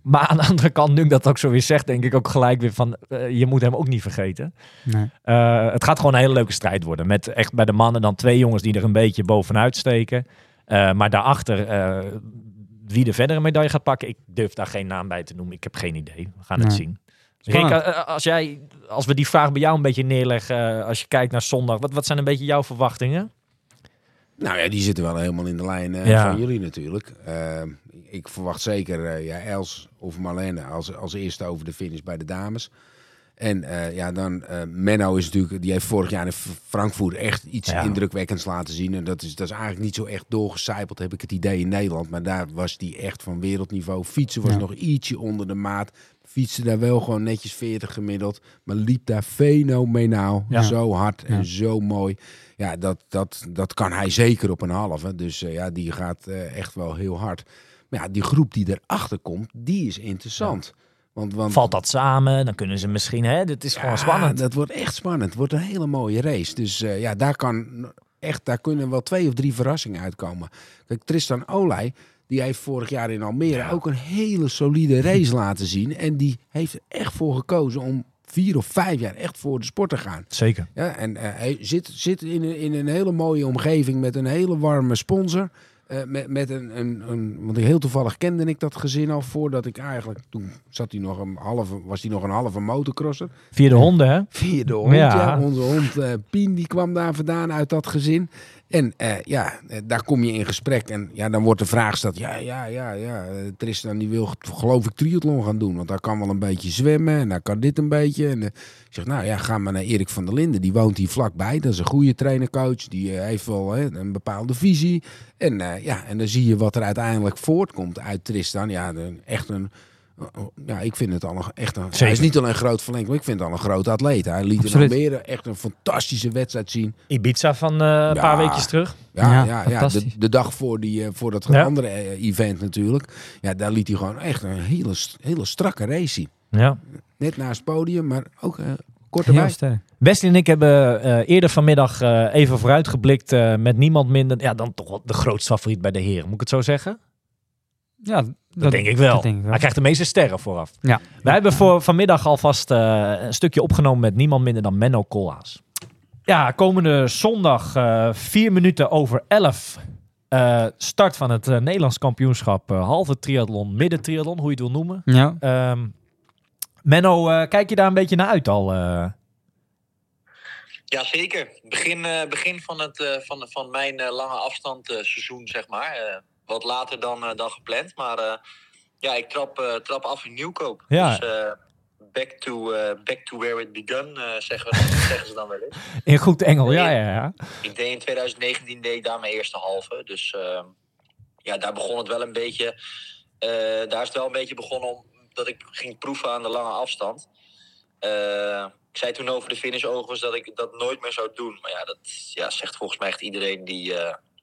Speaker 1: Maar aan de andere kant, nu ik dat ook zo weer zeg, denk ik ook gelijk weer van... eh, je moet hem ook niet vergeten.
Speaker 2: Nee.
Speaker 1: Eh, het gaat gewoon een hele leuke strijd worden. Met echt bij de mannen dan twee jongens die er een beetje bovenuit steken. Eh, maar daarachter, wie de verdere medaille gaat pakken, ik durf daar geen naam bij te noemen. Ik heb geen idee. We gaan het zien. Rick, als, jij, als we die vraag bij jou een beetje neerleggen, als je kijkt naar zondag, wat, wat zijn een beetje jouw verwachtingen?
Speaker 3: Nou ja, die zitten wel helemaal in de lijn eh,
Speaker 1: Ja.
Speaker 3: van jullie natuurlijk. Eh, ik verwacht zeker eh, ja, Els of Marlene als, als eerste over de finish bij de dames. En eh, ja, dan Menno is natuurlijk, die heeft vorig jaar in Frankfurt echt iets
Speaker 1: Ja.
Speaker 3: indrukwekkends laten zien. En dat is, dat is eigenlijk niet zo echt doorgecijpeld, heb ik het idee in Nederland. Maar daar was die echt van wereldniveau. Fietsen was nog ietsje onder de maat. Fietste daar wel gewoon netjes 40 gemiddeld. Maar liep daar fenomenaal.
Speaker 1: Ja.
Speaker 3: Zo hard en
Speaker 2: Ja.
Speaker 3: zo mooi. Ja, dat, dat, dat kan hij zeker op een halve. Dus eh, ja, die gaat eh, echt wel heel hard. Maar ja, die groep die erachter komt, die is interessant. Want, want
Speaker 1: Valt dat samen? Dan kunnen ze misschien, hè? Dit is gewoon spannend.
Speaker 3: Dat wordt echt spannend. Het wordt een hele mooie race. Dus eh, ja, daar kan echt, daar kunnen wel twee of drie verrassingen uitkomen. Kijk, Tristan Olij, die heeft vorig jaar in Almere
Speaker 1: Ja.
Speaker 3: ook een hele solide race laten zien. En die heeft er echt voor gekozen om vier of vijf jaar echt voor de sport te gaan.
Speaker 1: Zeker.
Speaker 3: Ja, en eh, hij zit, zit in, een, in een hele mooie omgeving met een hele warme sponsor. eh, met, met een, een, een... Want heel toevallig kende ik dat gezin al voordat ik eigenlijk... Toen zat hij nog een halve, was hij nog een halve motocrosser.
Speaker 1: Via de honden, hè?
Speaker 3: Via de hond,
Speaker 1: Ja.
Speaker 3: ja. Onze hond eh, Pien, die kwam daar vandaan uit dat gezin. En eh, ja, eh, daar kom je in gesprek. En ja, dan wordt de vraag gesteld. Ja, ja, ja, ja. eh, Tristan die wil geloof ik triathlon gaan doen. Want hij kan wel een beetje zwemmen. En hij kan dit een beetje. En ik zeg, nou ja, ga maar naar Erik van der Linden. Die woont hier vlakbij. Dat is een goede trainercoach. Die heeft wel een bepaalde visie. En ja, en dan zie je wat er uiteindelijk voortkomt uit Tristan. Ja, echt een... Ja, ik vind het al een, echt een... Hij is niet alleen een groot verlengd, maar ik vind het al een groot atleet. Hij liet in
Speaker 2: Absoluut.
Speaker 3: Almere echt een fantastische wedstrijd zien.
Speaker 1: Ibiza van eh, een paar weekjes terug.
Speaker 3: Ja,
Speaker 2: Ja,
Speaker 3: ja, ja, de, dag voor, die, eh, voor dat
Speaker 1: Ja.
Speaker 3: andere eh, event natuurlijk. Ja, daar liet hij gewoon echt een hele, hele strakke race zien.
Speaker 1: Ja.
Speaker 3: Net naast het podium, maar ook eh, kort erbij.
Speaker 1: Wesley en ik hebben eh, eerder vanmiddag eh, even vooruitgeblikt eh, met niemand minder ja, dan toch wel de grootste favoriet bij de heren. Moet ik het zo zeggen?
Speaker 2: Ja,
Speaker 1: Dat, denk ik wel.
Speaker 2: dat denk ik wel.
Speaker 1: Hij krijgt de meeste sterren vooraf.
Speaker 2: Ja.
Speaker 1: Wij hebben voor vanmiddag alvast eh, een stukje opgenomen met niemand minder dan Menno Koolhaas. Ja, komende zondag, eh, vier minuten over elf. eh, start van het eh, Nederlands kampioenschap. eh, halve triathlon, midden triathlon, hoe je het wil noemen.
Speaker 2: Ja.
Speaker 1: Ehm, Menno, eh, kijk je daar een beetje naar uit al? eh?
Speaker 4: Jazeker. Begin, eh, begin van, het, eh, van, van mijn eh, lange afstand eh, seizoen, zeg maar. Wat later dan, eh, dan gepland. Maar eh, ja, ik trap, eh, trap af in Nieuwkoop.
Speaker 1: Ja.
Speaker 4: Dus back, to, back to where it begun, eh, zeggen, zeggen ze dan wel eens.
Speaker 1: in goed Engel, ja, ja, ja.
Speaker 4: Ik deed in 2019 deed ik daar mijn eerste halve. Dus eh, ja, daar begon het wel een beetje. daar is het wel een beetje begonnen om dat ik ging proeven aan de lange afstand. Ik zei toen over de finish overigens dat ik dat nooit meer zou doen. Maar ja, dat ja, zegt volgens mij echt iedereen die,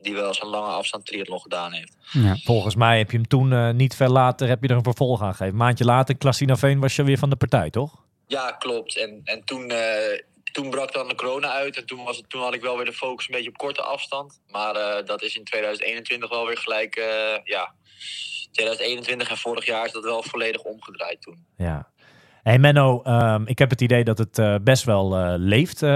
Speaker 4: die wel eens een lange afstand triathlon gedaan heeft.
Speaker 2: ja.
Speaker 1: Volgens mij heb je hem toen eh, niet ver later heb je er een vervolg aan gegeven. Een maandje later, Klassinaveen, was je weer van de partij, toch?
Speaker 4: Ja, klopt. En, en toen, eh, toen brak dan de corona uit. En toen, was het, toen had ik wel weer de focus een beetje op korte afstand. Maar eh, dat is in 2021 wel weer gelijk. eh, ja, 2021 en vorig jaar is dat wel volledig omgedraaid toen.
Speaker 1: Ja. Hey Menno, ehm, ik heb het idee dat het eh, best wel eh, leeft eh,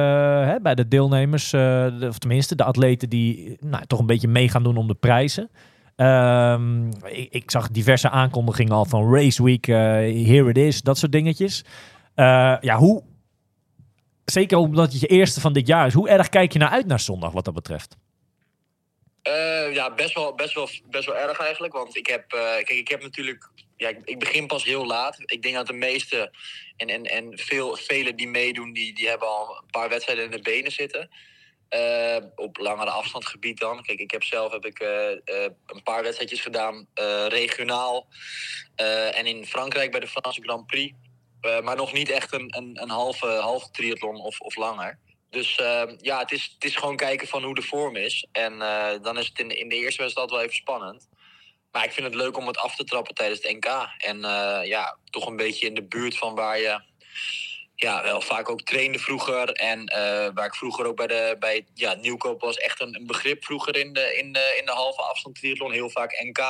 Speaker 1: hè, bij de deelnemers. de- of tenminste, de atleten die nou, toch een beetje mee gaan doen om de prijzen. Ehm, ik, zag diverse aankondigingen al van Race Week, Here It Is, dat soort dingetjes. Ja, hoe... Zeker omdat het je eerste van dit jaar is. Hoe erg kijk je naar uit naar zondag wat dat betreft?
Speaker 4: Ja, best wel, best, wel, best wel erg eigenlijk. Want ik heb, kijk, ik heb natuurlijk. Ja, ik, begin pas heel laat. Ik denk dat de meeste en, en, en veel, velen die meedoen, die, die hebben al een paar wedstrijden in de benen zitten. Eh, op langere afstandsgebied dan. Kijk, ik heb zelf heb ik, eh, eh, een paar wedstrijdjes gedaan, regionaal. en in Frankrijk bij de Franse Grand Prix. Maar nog niet echt een, een, een halve, halve triathlon of, of langer. Dus ja, het is, het is gewoon kijken van hoe de vorm is. En dan is het in, in de eerste wedstrijd wel even spannend. Maar ik vind het leuk om het af te trappen tijdens het NK. En eh, ja, toch een beetje in de buurt van waar je ja, wel vaak ook trainde vroeger. En eh, waar ik vroeger ook bij, de, bij ja, Nieuwkoop was echt een, begrip vroeger in de, in, de, in de halve afstand triathlon. Heel vaak NK.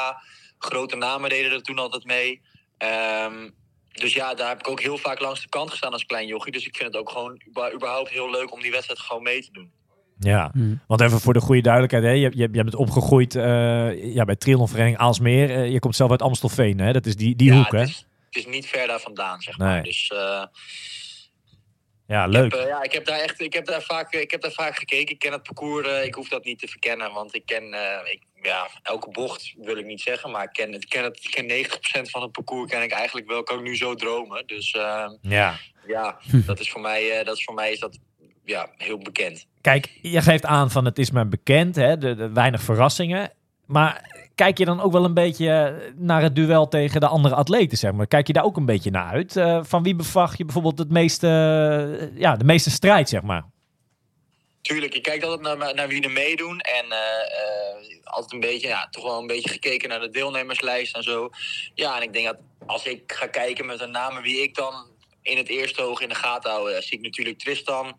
Speaker 4: Grote namen deden er toen altijd mee. Ehm, dus ja, daar heb ik ook heel vaak langs de kant gestaan als klein jochie. Dus ik vind het ook gewoon überhaupt heel leuk om die wedstrijd gewoon mee te doen.
Speaker 1: Ja,
Speaker 2: Hm.
Speaker 1: want even voor de goede duidelijkheid. Hè? Je, je, je bent opgegroeid eh, ja, bij Triathlonvereniging Aalsmeer. Eh, je komt zelf uit Amstelveen, hè? Dat is die, die
Speaker 4: ja,
Speaker 1: hoek, hè?
Speaker 4: Het is, het is niet ver daar vandaan, zeg maar. Dus eh,
Speaker 1: Ja,
Speaker 4: ik,
Speaker 1: leuk.
Speaker 4: heb, eh, ja, ik, heb daar echt, ik, heb daar vaak, ik heb daar vaak gekeken. Ik ken het parcours. ik hoef dat niet te verkennen. Want ik ken eh, ik, ja, elke bocht, wil ik niet zeggen. Maar ik ken, het, ik ken, het, ik ken 90% van het parcours ken ik eigenlijk wel. Kan ik nu zo dromen. Dus
Speaker 1: Ja.
Speaker 4: ja, dat is voor mij, eh, dat is voor mij is dat, ja, heel bekend.
Speaker 1: Kijk, je geeft aan van het is maar bekend, hè? De, de weinig verrassingen. Maar kijk je dan ook wel een beetje naar het duel tegen de andere atleten, zeg maar? Kijk je daar ook een beetje naar uit? Eh, van wie bevacht je bijvoorbeeld het meeste, eh, ja, de meeste strijd, zeg maar?
Speaker 4: Tuurlijk, je kijkt altijd naar, naar wie er meedoen. En eh, eh, altijd een beetje, ja, toch wel een beetje gekeken naar de deelnemerslijst en zo. Ja, en ik denk dat als ik ga kijken met de namen wie ik dan in het eerste oog in de gaten hou, eh, zie ik natuurlijk Tristan,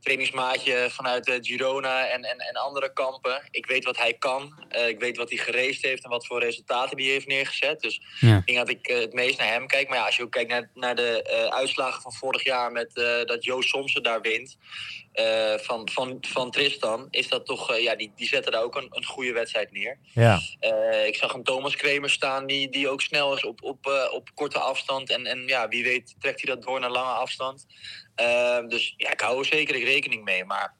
Speaker 4: trainingsmaatje vanuit eh, Girona en, en, en andere kampen. Ik weet wat hij kan. Eh, ik weet wat hij gereisd heeft en wat voor resultaten hij heeft neergezet. Dus
Speaker 2: Ja.
Speaker 4: ik denk dat ik eh, het meest naar hem kijk. Maar ja, als je ook kijkt naar, naar de uitslagen van vorig jaar met dat Joost Somsen daar wint. van, van, van Tristan, is dat toch, ja, die, die zetten daar ook een, een goede wedstrijd neer.
Speaker 1: Ja.
Speaker 4: Ik zag een Thomas Kremer staan die, die ook snel is op, op, op korte afstand. En, en ja, wie weet trekt hij dat door naar lange afstand. Eh, dus ja, ik hou er zeker rekening mee. Maar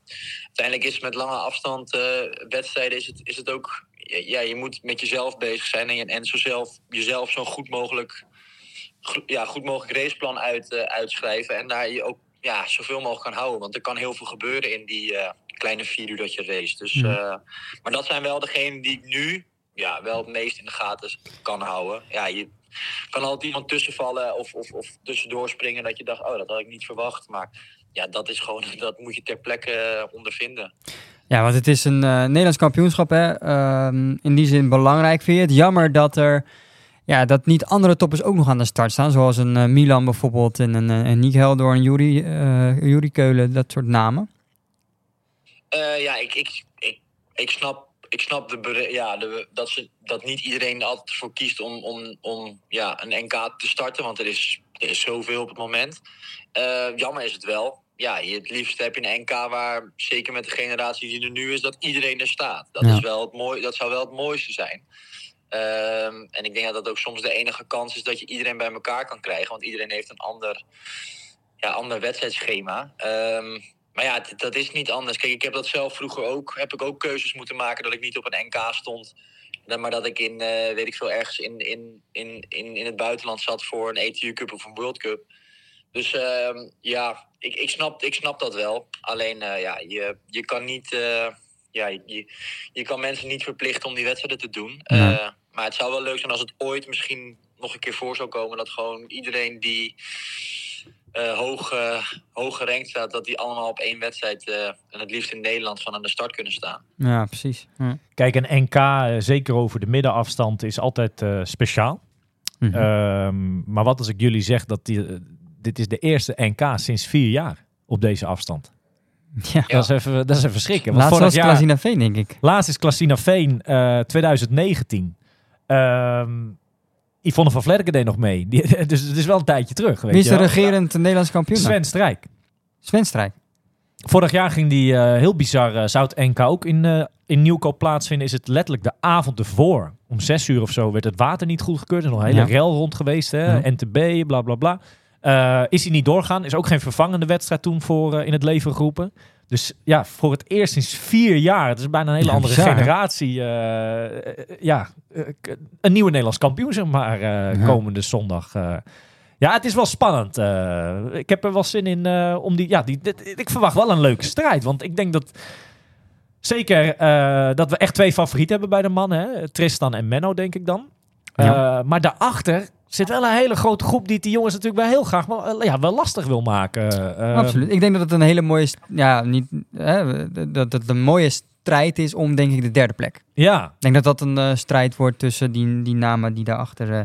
Speaker 4: uiteindelijk is het met lange afstand eh, wedstrijden is het, is het ook... Ja, je moet met jezelf bezig zijn en, en zo zelf, jezelf zo goed mogelijk, ja, goed mogelijk raceplan uit, eh, uitschrijven. En daar je ook ja, zoveel mogelijk kan houden. Want er kan heel veel gebeuren in die eh, kleine vier uur dat je race. Dus,
Speaker 2: Mhm.
Speaker 4: maar dat zijn wel degenen die ik nu ja, wel het meest in de gaten kan houden. Ja, je kan altijd iemand tussenvallen of, of, of tussendoor springen dat je dacht, oh, dat had ik niet verwacht. Maar ja, dat is gewoon, dat moet je ter plekke eh, ondervinden.
Speaker 2: Ja, want het is een eh, Nederlands kampioenschap, hè. Ehm, in die zin belangrijk. Vind je het jammer dat er... Ja, dat niet andere toppers ook nog aan de start staan. Zoals een eh, Milan bijvoorbeeld en een, een Nick Helder, een Juri, Juri Keulen, dat soort namen.
Speaker 4: Ja, ik, ik, ik, ik snap, ik snap de, ja, de, dat, ze, dat niet iedereen er altijd voor kiest om, om, om ja, een NK te starten. Want er is, er is zoveel op het moment. Eh, jammer is het wel. Ja, je, het liefst heb je een NK waar, zeker met de generatie die er nu is, dat iedereen er staat. Dat,
Speaker 2: Ja.
Speaker 4: is wel het mooi, dat zou wel het mooiste zijn. Ehm, en ik denk dat dat ook soms de enige kans is dat je iedereen bij elkaar kan krijgen. Want iedereen heeft een ander, ja, ander wedstrijdschema. Ehm, maar ja, dat is niet anders. Kijk, ik heb dat zelf vroeger ook. Heb ik ook keuzes moeten maken dat ik niet op een NK stond. Maar dat ik in, eh, weet ik veel, ergens in, in, in, in, in het buitenland zat voor een ETU Cup of een World Cup. Dus ehm, ja, ik, ik, snap, ik snap dat wel. Alleen, eh, ja, je, je kan niet... eh, ja, je, je kan mensen niet verplichten om die wedstrijden te doen. Maar het zou wel leuk zijn als het ooit misschien nog een keer voor zou komen... dat gewoon iedereen die hoog, eh, hoog gerankt staat... dat die allemaal op één wedstrijd... eh, en het liefst in Nederland van aan de start kunnen staan.
Speaker 2: Ja, precies. Ja.
Speaker 1: Kijk, een NK, eh, zeker over de middenafstand, is altijd eh, speciaal. Ehm, maar wat als ik jullie zeg dat die, eh, dit is de eerste NK sinds vier jaar op deze afstand.
Speaker 2: ja.
Speaker 1: Dat, is even, dat is even schrikken. Want
Speaker 2: Laatst was
Speaker 1: jaar,
Speaker 2: Klasina Veen, denk ik.
Speaker 1: laatst is Klasina Veen eh 2019. Ehm Yvonne van Vlerken deed nog mee. Die, dus het is wel een tijdje terug. Weet
Speaker 2: Wie is de regerend Nederlands kampioen?
Speaker 1: Sven Strijk.
Speaker 2: Sven Strijk.
Speaker 1: Vorig jaar ging die eh, heel bizar, eh, zou het NK ook in, eh, in Nieuwkoop plaatsvinden. Is het letterlijk de avond ervoor. Om zes uur of zo werd het water niet goedgekeurd. Er is nog een hele
Speaker 2: Ja.
Speaker 1: rel rond geweest. Hè?
Speaker 2: Ja.
Speaker 1: NTB, bla bla bla. Is hij niet doorgaan. Is ook geen vervangende wedstrijd toen voor in het leven geroepen. Dus ja, voor het eerst sinds vier jaar. Het is bijna een hele andere
Speaker 2: bizar,
Speaker 1: generatie. eh, eh, ja, eh, een nieuwe Nederlands kampioen zeg maar
Speaker 2: Ja.
Speaker 1: komende zondag. ja, het is wel spannend. ik heb er wel zin in om die... Ja, die, dit- ik verwacht wel een leuke strijd. Want ik denk dat... Zeker dat we echt twee favorieten hebben bij de mannen. Hè? Tristan en Menno, denk ik dan.
Speaker 2: Ja.
Speaker 1: Maar daarachter zit wel een hele grote groep die die jongens natuurlijk wel heel graag wel, eh, ja, wel lastig wil maken. Eh,
Speaker 2: Absoluut. Ik denk dat het een hele mooie... Ja, niet... Hè, dat het een mooie strijd is om, denk ik, de derde plek.
Speaker 1: Ja,
Speaker 2: Ik denk dat dat een eh, strijd wordt tussen die, die namen die daarachter eh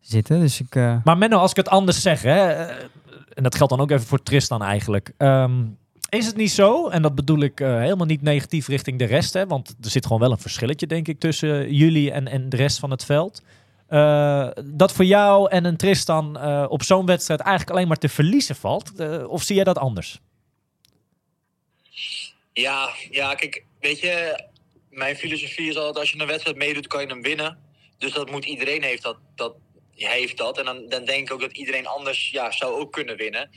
Speaker 2: zitten. Dus ik...
Speaker 1: maar Menno, als ik het anders zeg, hè, en dat geldt dan ook even voor Tristan eigenlijk. ehm, is het niet zo, en dat bedoel ik helemaal niet negatief richting de rest, hè, want er zit gewoon wel een verschilletje, denk ik, tussen jullie en, en de rest van het veld. Eh, dat voor jou en een Tristan eh, op zo'n wedstrijd eigenlijk alleen maar te verliezen valt? Eh, of zie jij dat anders?
Speaker 4: Ja, ja, kijk, weet je, mijn filosofie is altijd als je een wedstrijd meedoet, kan je hem winnen. Dus dat moet iedereen heeft dat, dat heeft dat. En dan, dan denk ik ook dat iedereen anders ja, zou ook kunnen winnen.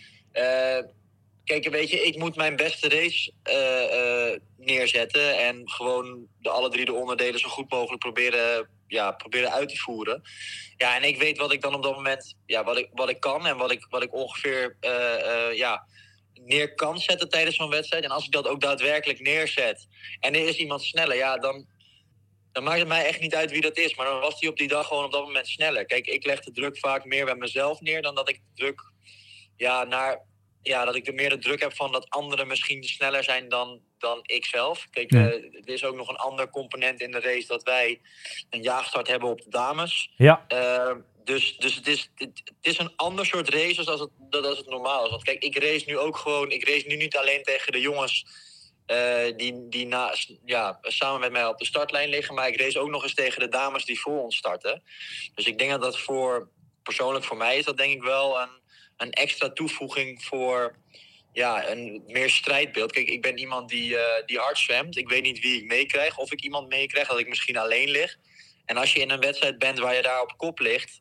Speaker 4: Kijk, weet je, ik moet mijn beste race neerzetten en gewoon de alle drie de onderdelen zo goed mogelijk proberen, ja, proberen uit te voeren. Ja, en ik weet wat ik dan op dat moment, ja, wat ik, wat ik kan en wat ik, wat ik ongeveer, eh, eh, ja, neer kan zetten tijdens zo'n wedstrijd. En als ik dat ook daadwerkelijk neerzet en er is iemand sneller, ja, dan, dan maakt het mij echt niet uit wie dat is. Maar dan was hij op die dag gewoon op dat moment sneller. Kijk, ik leg de druk vaak meer bij mezelf neer dan dat ik druk, ja, naar, ja, dat ik er meer de druk heb van dat anderen misschien sneller zijn dan, dan ik zelf. Kijk,
Speaker 2: Ja.
Speaker 4: eh, er is ook nog een ander component in de race dat wij een jaagstart hebben op de dames.
Speaker 1: Ja,
Speaker 4: Uh, dus dus het, is, het, het is een ander soort race als het, dat als het normaal is. Want kijk, ik race nu ook gewoon. Ik race nu niet alleen tegen de jongens eh, die, die na, ja, samen met mij op de startlijn liggen. Maar ik race ook nog eens tegen de dames die voor ons starten. Dus ik denk dat dat voor. Persoonlijk voor mij is dat denk ik wel een, een extra toevoeging voor. ja, een meer strijdbeeld. Kijk, ik ben iemand die, eh, die hard zwemt. Ik weet niet wie ik meekrijg. Of ik iemand meekrijg, dat ik misschien alleen lig. En als je in een wedstrijd bent waar je daar op kop ligt,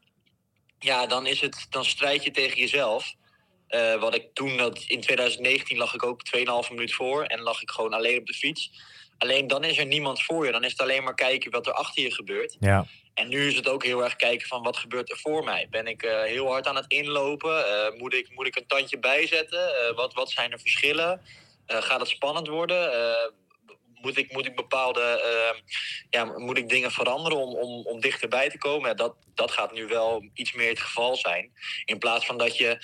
Speaker 4: ja, dan, is het, dan strijd je tegen jezelf. Eh, wat ik toen, dat, in 2019 lag ik ook 2,5 minuut voor en lag ik gewoon alleen op de fiets. Alleen dan is er niemand voor je. Dan is het alleen maar kijken wat er achter je gebeurt.
Speaker 1: Ja,
Speaker 4: En nu is het ook heel erg kijken van wat gebeurt er voor mij. Ben ik eh, heel hard aan het inlopen? Eh, moet, ik, moet ik een tandje bijzetten? Eh, wat, wat zijn er verschillen? Gaat het spannend worden? Moet, ik, moet ik bepaalde eh, ja, moet ik dingen veranderen om, om, om dichterbij te komen? Ja, dat, dat gaat nu wel iets meer het geval zijn. In plaats van dat je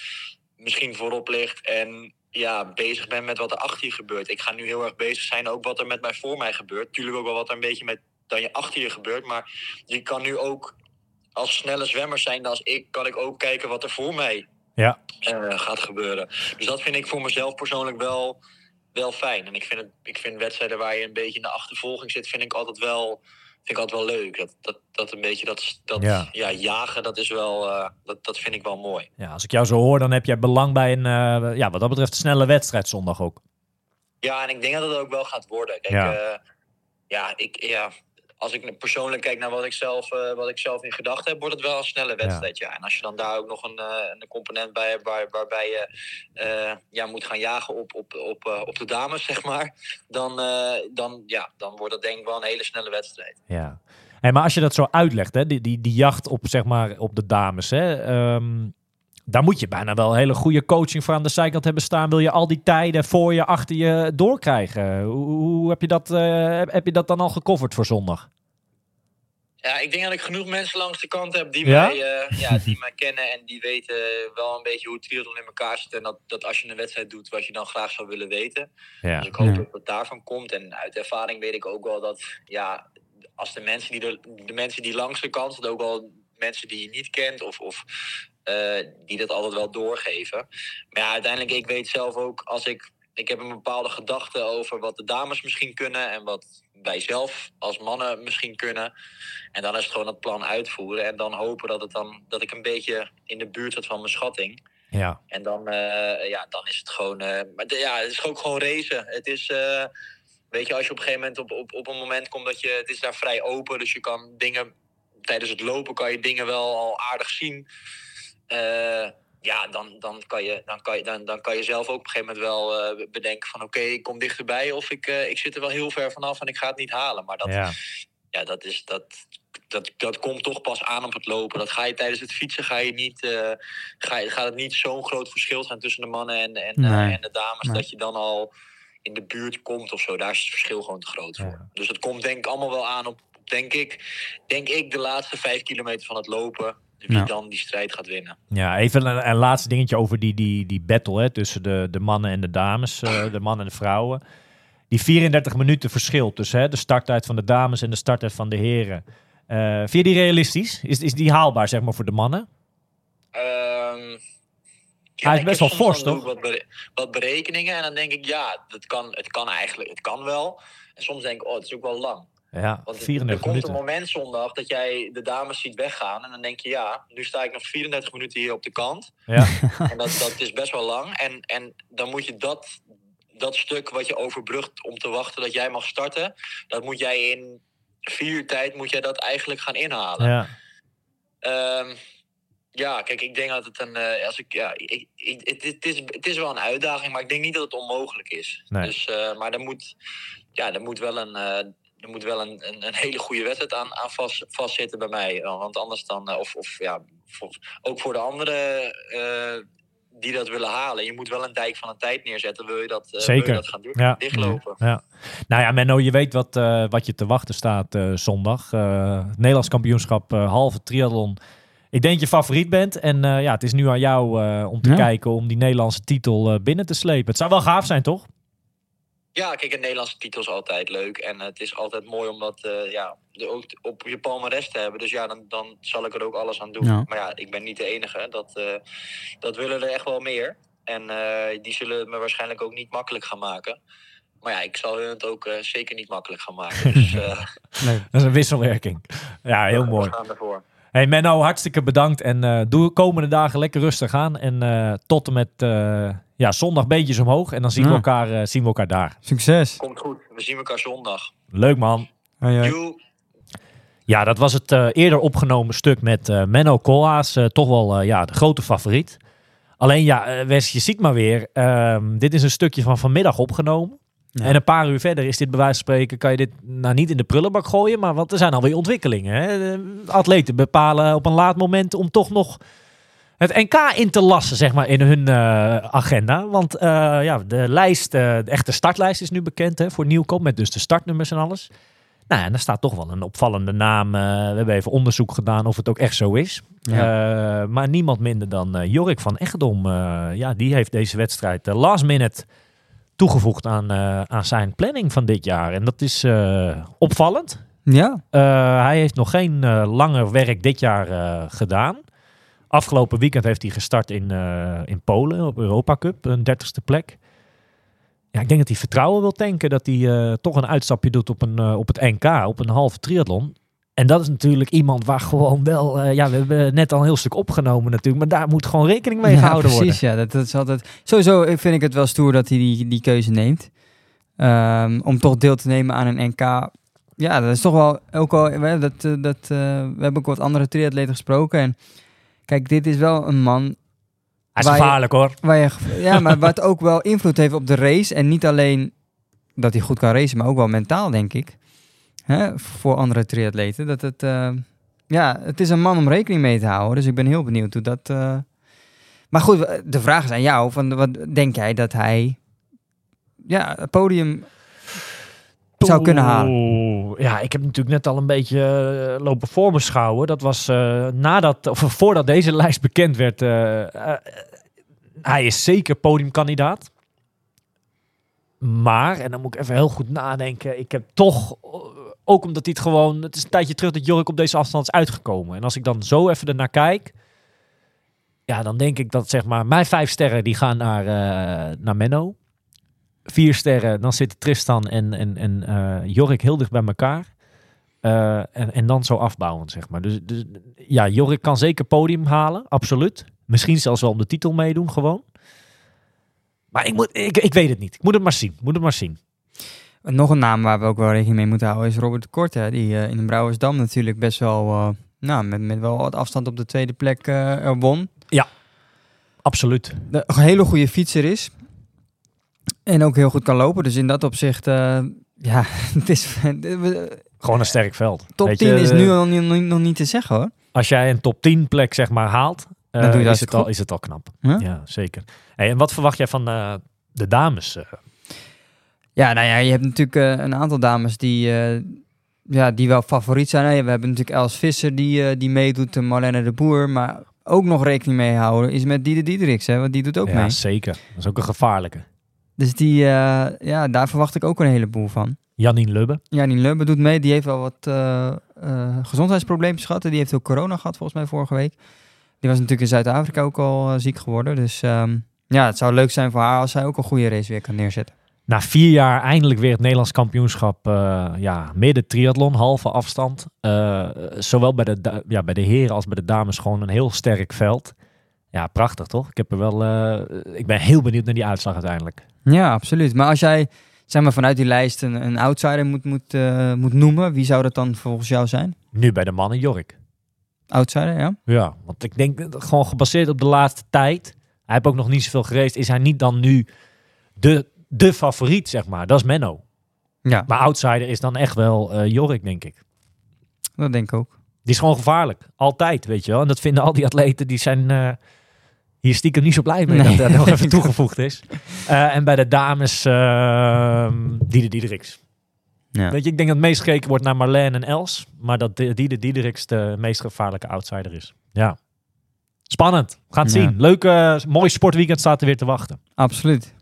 Speaker 4: misschien voorop ligt en ja, bezig bent met wat er achter je gebeurt. Ik ga nu heel erg bezig zijn ook wat er met mij voor mij gebeurt. Tuurlijk ook wel wat er een beetje met dan je achter je gebeurt. Maar je kan nu ook als snelle zwemmer zijn als ik, kan ik ook kijken wat er voor mij
Speaker 1: ja.
Speaker 4: eh, gaat gebeuren. Dus dat vind ik voor mezelf persoonlijk wel, wel fijn. En ik vind, het, ik vind wedstrijden waar je een beetje in de achtervolging zit, vind ik altijd wel, vind ik altijd wel leuk. Dat, dat, dat een beetje dat, dat
Speaker 1: Ja.
Speaker 4: ja. jagen, dat is wel, eh, dat, dat vind ik wel mooi.
Speaker 1: ja, als ik jou zo hoor, dan heb jij belang bij een, eh, ja, wat dat betreft, snelle wedstrijd zondag ook.
Speaker 4: Ja, en ik denk dat het ook wel gaat worden. Kijk,
Speaker 1: ja,
Speaker 4: ja, ik, ja als ik persoonlijk kijk naar wat ik zelf, eh, wat ik zelf in gedachten heb, wordt het wel een snelle wedstrijd. Ja. En als je dan daar ook nog een, eh, een component bij hebt waar, waarbij je eh, ja, moet gaan jagen op, op, op, op de dames, zeg maar, dan, dan, ja, dan wordt dat denk ik wel een hele snelle wedstrijd.
Speaker 1: Ja. Hey, maar als je dat zo uitlegt, hè, die, die, die jacht op, zeg maar, op de dames, hè, ehm, daar moet je bijna wel hele goede coaching voor aan de zijkant hebben staan. Wil je al die tijden voor je, achter je doorkrijgen? Hoe, hoe heb, je dat, eh, heb, je dat dan al gecoverd voor zondag?
Speaker 4: Ja, ik denk dat ik genoeg mensen langs de kant heb die,
Speaker 1: Ja?
Speaker 4: mij, eh, ja, die mij kennen en die weten wel een beetje hoe het triathlon in elkaar zit. En dat, dat als je een wedstrijd doet wat je dan graag zou willen weten.
Speaker 1: Ja.
Speaker 4: Dus ik hoop
Speaker 2: Ja.
Speaker 4: dat het daarvan komt. En uit ervaring weet ik ook wel dat, ja, als de mensen die, de, de mensen die langs de kant zitten, ook wel mensen die je niet kent of, of die dat altijd wel doorgeven. Maar ja, uiteindelijk, ik weet zelf ook, als ik, ik heb een bepaalde gedachte over wat de dames misschien kunnen en wat wij zelf als mannen misschien kunnen. En dan is het gewoon het plan uitvoeren en dan hopen dat, het dan, dat ik een beetje in de buurt zit van mijn schatting.
Speaker 1: Ja.
Speaker 4: En dan, eh, ja, dan is het gewoon. eh, maar ja, het is ook gewoon racen. Het is. eh, weet je, als je op een gegeven moment op, op, op een moment komt dat je. Het is daar vrij open. Dus je kan dingen. Tijdens het lopen kan je dingen wel al aardig zien. Eh, ja, dan, dan, kan je, dan, kan je, dan, dan kan je zelf ook op een gegeven moment wel eh, bedenken van oké, ik kom dichterbij of ik, eh, ik zit er wel heel ver vanaf en ik ga het niet halen. Maar dat,
Speaker 1: Ja.
Speaker 4: ja, dat, is, dat, dat, dat komt toch pas aan op het lopen. Dat ga je tijdens het fietsen ga je niet, ga je, gaat het niet zo'n groot verschil zijn tussen de mannen en, en,
Speaker 2: Nee.
Speaker 4: en de dames.
Speaker 2: Nee.
Speaker 4: Dat je dan al in de buurt komt of zo. Daar is het verschil gewoon te groot voor.
Speaker 1: Ja.
Speaker 4: Dus het komt denk ik allemaal wel aan op, denk ik, denk ik de laatste vijf kilometer van het lopen. Wie
Speaker 2: Ja.
Speaker 4: dan die strijd gaat winnen.
Speaker 1: Ja, even een, een laatste dingetje over die, die, die battle hè, tussen de, de mannen en de dames, eh, de mannen en de vrouwen. Die 34 minuten verschil tussen hè, de starttijd van de dames en de starttijd van de heren. Eh, vind je die realistisch? Is, is die haalbaar, zeg maar, voor de mannen?
Speaker 4: Ehm,
Speaker 1: Hij is best wel fors, toch?
Speaker 4: Wat, bere- wat berekeningen en dan denk ik, ja, dat kan, het kan eigenlijk, het kan wel. En soms denk ik, oh, het is ook wel lang.
Speaker 1: Ja,
Speaker 4: Want er
Speaker 1: 34
Speaker 4: komt een moment zondag dat jij de dames ziet weggaan. En dan denk je, ja, nu sta ik nog 34 minuten hier op de kant.
Speaker 1: Ja,
Speaker 4: En dat, dat is best wel lang. En, en dan moet je dat, dat stuk wat je overbrugt om te wachten dat jij mag starten. Dat moet jij in vier uur tijd moet jij dat eigenlijk gaan inhalen.
Speaker 1: ja.
Speaker 4: Ehm, ja, kijk, ik denk dat het een. eh, als ik, ja, ik, ik, het, het, is, het is wel een uitdaging, maar ik denk niet dat het onmogelijk is.
Speaker 1: Nee.
Speaker 4: Dus, eh, maar er moet, ja, er moet wel een. eh, er moet wel een, een, een hele goede wedstrijd aan, aan vast, vastzitten bij mij. Want anders dan. eh, of, of ja, voor- ook voor de anderen eh, die dat willen halen. Je moet wel een dijk van een tijd neerzetten. Wil je dat, eh, wil
Speaker 1: Zeker.
Speaker 4: je dat gaan doen?
Speaker 1: Ja.
Speaker 4: Dichtlopen.
Speaker 1: Ja. Nou ja, Menno, je weet wat, eh, wat je te wachten staat eh, zondag. Eh, het Nederlands kampioenschap eh, halve triathlon. Ik denk dat je favoriet bent. En eh, ja, het is nu aan jou eh, om te
Speaker 2: Ja.
Speaker 1: kijken om die Nederlandse titel eh, binnen te slepen. Het zou wel gaaf zijn, toch?
Speaker 4: Ja, kijk, een Nederlandse titel is altijd leuk. En het is altijd mooi om dat eh, ja, ook op je palmarès te hebben. Dus ja, dan, dan zal ik er ook alles aan doen.
Speaker 2: Ja.
Speaker 4: Maar ja, ik ben niet de enige. Dat, eh, dat willen er echt wel meer. En eh, die zullen het me waarschijnlijk ook niet makkelijk gaan maken. Maar ja, ik zal hun het ook zeker niet makkelijk gaan maken. Dus
Speaker 2: Leuk.
Speaker 1: Dat is een wisselwerking. Ja, heel
Speaker 4: we
Speaker 1: mooi.
Speaker 4: gaan ervoor.
Speaker 1: Hey Menno, hartstikke bedankt. En eh doe komende dagen lekker rustig aan. En eh, tot en met eh, ja, zondag beetjes omhoog. En dan zien, we elkaar, eh, zien we elkaar daar.
Speaker 2: Succes.
Speaker 4: Komt goed. We zien elkaar zondag.
Speaker 1: Leuk man.
Speaker 2: Hoi, hoi.
Speaker 4: Joe.
Speaker 1: Ja, dat was het eh, eerder opgenomen stuk met eh, Menno Koolhaas. eh, toch wel eh, ja, de grote favoriet. Alleen ja, Wes, je ziet maar weer. ehm, dit is een stukje van vanmiddag opgenomen.
Speaker 2: Ja.
Speaker 1: En een paar uur verder is dit bij wijze van spreken, kan je dit nou niet in de prullenbak gooien, maar want er zijn alweer ontwikkelingen. Hè? Atleten bepalen op een laat moment om toch nog het NK in te lassen, zeg maar, in hun eh, agenda. Want eh, ja, de lijst, eh, de echte startlijst is nu bekend hè, voor Nieuwkoop, met dus de startnummers en alles. Nou, en daar staat toch wel een opvallende naam. we hebben even onderzoek gedaan of het ook echt zo is.
Speaker 2: Ja.
Speaker 1: Maar niemand minder dan Jorik van Echtdom. eh, ja, die heeft deze wedstrijd last minute toegevoegd aan, eh, aan zijn planning van dit jaar. En dat is eh, opvallend.
Speaker 2: Ja,
Speaker 1: Eh, hij heeft nog geen langer werk dit jaar gedaan. Afgelopen weekend heeft hij gestart in, in Polen op Europa Cup, een dertigste plek. Ja, ik denk dat hij vertrouwen wil tanken dat hij toch een uitstapje doet op, een, op het NK, op een halve triathlon. En dat is natuurlijk iemand waar gewoon wel, eh, ja, we hebben net al een heel stuk opgenomen natuurlijk, maar daar moet gewoon rekening mee
Speaker 2: ja
Speaker 1: gehouden
Speaker 2: precies. Ja, dat, dat is altijd... Sowieso vind ik het wel stoer dat hij die, die keuze neemt. Ehm, om toch deel te nemen aan een NK. Ja, dat is toch wel... Ook al, we, dat, eh, dat, eh, we hebben ook wat andere triatleten gesproken. En kijk, dit is wel een man
Speaker 1: worden. Hij is
Speaker 2: je-
Speaker 1: gevaarlijk hoor.
Speaker 2: waar je, ja, maar wat ook wel invloed heeft op de race. En niet alleen dat hij goed kan racen, maar ook wel mentaal, denk ik. Hè, voor andere triatleten. Dat het, eh, ja, het is een man om rekening mee te houden. Dus ik ben heel benieuwd hoe dat... eh, Maar goed, de vraag is aan jou. Van, wat denk jij dat hij ja, het podium zou kunnen halen?
Speaker 1: Ja, ik heb natuurlijk net al een beetje eh, lopen voorbeschouwen. Dat was nadat, of voordat deze lijst bekend werd. hij is zeker podiumkandidaat. Maar, en dan moet ik even heel goed nadenken. Ik heb toch, ook omdat het gewoon... Het is een tijdje terug dat Jorik op deze afstand is uitgekomen. En als ik dan zo even ernaar kijk... Ja, dan denk ik dat zeg maar... Mijn vijf sterren die gaan naar, eh, naar Menno vier sterren, dan zitten Tristan en, en, en eh, Jorik heel dicht bij elkaar. Eh, en, en dan zo afbouwend, zeg maar. Dus, dus ja, Jorik kan zeker podium halen, absoluut. Misschien zelfs wel om de titel meedoen, gewoon. Maar ik, moet, ik, ik weet het niet. Ik moet het maar zien. Moet het maar zien.
Speaker 2: Nog een naam waar we ook wel rekening mee moeten houden is Robert de Kort. Hè, die eh, in de Brouwersdam natuurlijk best wel... eh, nou, met, met wel wat afstand op de tweede plek er won.
Speaker 1: Absoluut.
Speaker 2: de- een hele goede fietser is. En ook heel goed kan lopen. Dus in dat opzicht, ja, het is,
Speaker 1: Gewoon een sterk veld.
Speaker 2: top
Speaker 1: Weet
Speaker 2: 10
Speaker 1: je,
Speaker 2: is nu al niet, nog niet- nog niet te zeggen hoor.
Speaker 1: Als jij een top 10 plek zeg maar haalt,
Speaker 2: Dan doe je dat
Speaker 1: is, het al, is het al knap.
Speaker 2: Huh?
Speaker 1: Ja, zeker. Hey, en wat verwacht jij van de dames?
Speaker 2: Ja, nou ja, je hebt natuurlijk eh, een aantal dames die, eh, ja, die wel favoriet zijn. We hebben natuurlijk Els Visser die, eh, die meedoet, en Marlene de Boer. Maar ook nog rekening mee houden is met Diede Diederiks, hè, want die doet ook
Speaker 1: ja,
Speaker 2: mee.
Speaker 1: zeker. Dat is ook een gevaarlijke.
Speaker 2: Dus die, ja, daar verwacht ik ook een heleboel van.
Speaker 1: Janine Lubbe.
Speaker 2: Janine Lubbe doet mee. Die heeft wel wat gezondheidsprobleempjes gehad. Die heeft ook corona gehad volgens mij vorige week. Die was natuurlijk in Zuid-Afrika ook al ziek geworden. Dus ehm, ja, het zou leuk zijn voor haar als zij ook een goede race weer kan neerzetten.
Speaker 1: Na vier jaar eindelijk weer het Nederlands kampioenschap. eh, ja, midden triathlon, halve afstand. Eh, zowel bij de, ja, bij de heren als bij de dames gewoon een heel sterk veld. Ja, prachtig toch? Ik, heb er wel, eh, ik ben heel benieuwd naar die uitslag uiteindelijk.
Speaker 2: Ja, absoluut. Maar als jij zeg maar, vanuit die lijst een, een outsider moet, moet, moet noemen, wie zou dat dan volgens jou zijn?
Speaker 1: Nu bij de mannen Jork.
Speaker 2: Outsider, ja?
Speaker 1: Ja, want ik denk gewoon gebaseerd op de laatste tijd. Hij heeft ook nog niet zoveel gereisd. Is hij niet dan nu de, de favoriet, zeg maar? Dat is Menno.
Speaker 2: Ja,
Speaker 1: Maar outsider is dan echt wel eh Jorik, denk ik.
Speaker 2: dat denk ik ook.
Speaker 1: Die is gewoon gevaarlijk. Altijd, weet je wel. En dat vinden al die atleten, die zijn eh, hier stiekem niet zo blij mee
Speaker 2: Nee.
Speaker 1: dat dat nog even toegevoegd is. Eh, en bij de dames, uh, Diede Diederiks.
Speaker 2: Ja.
Speaker 1: Weet je, ik denk dat het meest gekeken wordt naar Marlene en Els. Maar dat Di- Diede Diederiks de meest gevaarlijke outsider is. Ja. Spannend. Het
Speaker 2: Ja.
Speaker 1: zien. Leuk, eh, mooi sportweekend staat er weer te wachten.
Speaker 2: Absoluut.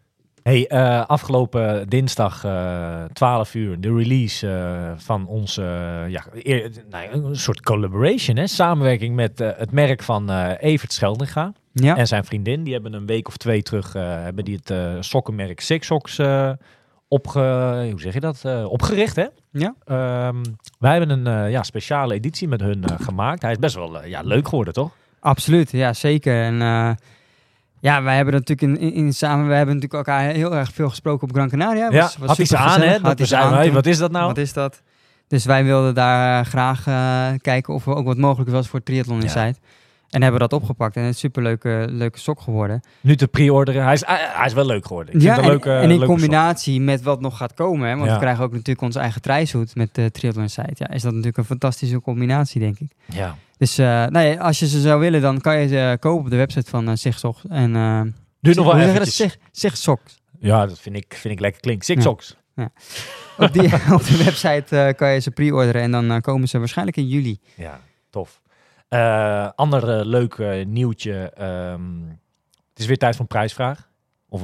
Speaker 1: Hey, eh, afgelopen dinsdag, eh 12 uur, de release eh, van onze, ja, eer- nou, een soort collaboration, hè? samenwerking met het merk van Evert Scheldinga
Speaker 2: Ja,
Speaker 1: en zijn vriendin. Die hebben een week of twee terug, hebben die het sokkenmerk Six Socks opge, hoe zeg je dat? Opgericht, hè?
Speaker 2: Ja.
Speaker 1: Ehm, wij hebben een ja, speciale editie met hun gemaakt. Hij is best wel ja, leuk geworden, toch?
Speaker 2: Absoluut, ja zeker. En ja, wij hebben natuurlijk in, in, in samen, we hebben natuurlijk elkaar heel erg veel gesproken op Gran Canaria.
Speaker 1: ja,
Speaker 2: Was- was
Speaker 1: had iets aan,
Speaker 2: supergezellig.
Speaker 1: hè? Dat
Speaker 2: Had
Speaker 1: we
Speaker 2: aan
Speaker 1: wat is dat nou?
Speaker 2: Wat is dat? Dus wij wilden daar eh, graag eh, kijken of er ook wat mogelijk was voor Triathlon
Speaker 1: Ja.
Speaker 2: Insight. En hebben dat opgepakt en het is een superleuke leuke sok geworden.
Speaker 1: Nu te pre-orderen. Hij is, hij, is wel leuk geworden. Ik
Speaker 2: ja, en,
Speaker 1: leuke,
Speaker 2: en in combinatie met wat nog gaat komen, hè, want
Speaker 1: Ja.
Speaker 2: we krijgen ook natuurlijk onze eigen trijshoed met uh, Triathlon Insight. Ja, is dat natuurlijk een fantastische combinatie, denk ik.
Speaker 1: Ja.
Speaker 2: Dus eh, ja, als je ze zou willen, dan kan je ze kopen op de website van uh. En uh,
Speaker 1: Duurt nog wel eventjes.
Speaker 2: Sig-.
Speaker 1: Ja, dat vind ik, vind ik lekker klinkt. Six
Speaker 2: Ja. Op, die, op de website eh, kan je ze pre-orderen en dan eh, komen ze waarschijnlijk in juli.
Speaker 1: Ja, tof. Eh ander eh, leuk eh, nieuwtje. ehm, het is weer tijd voor een prijsvraag. Of,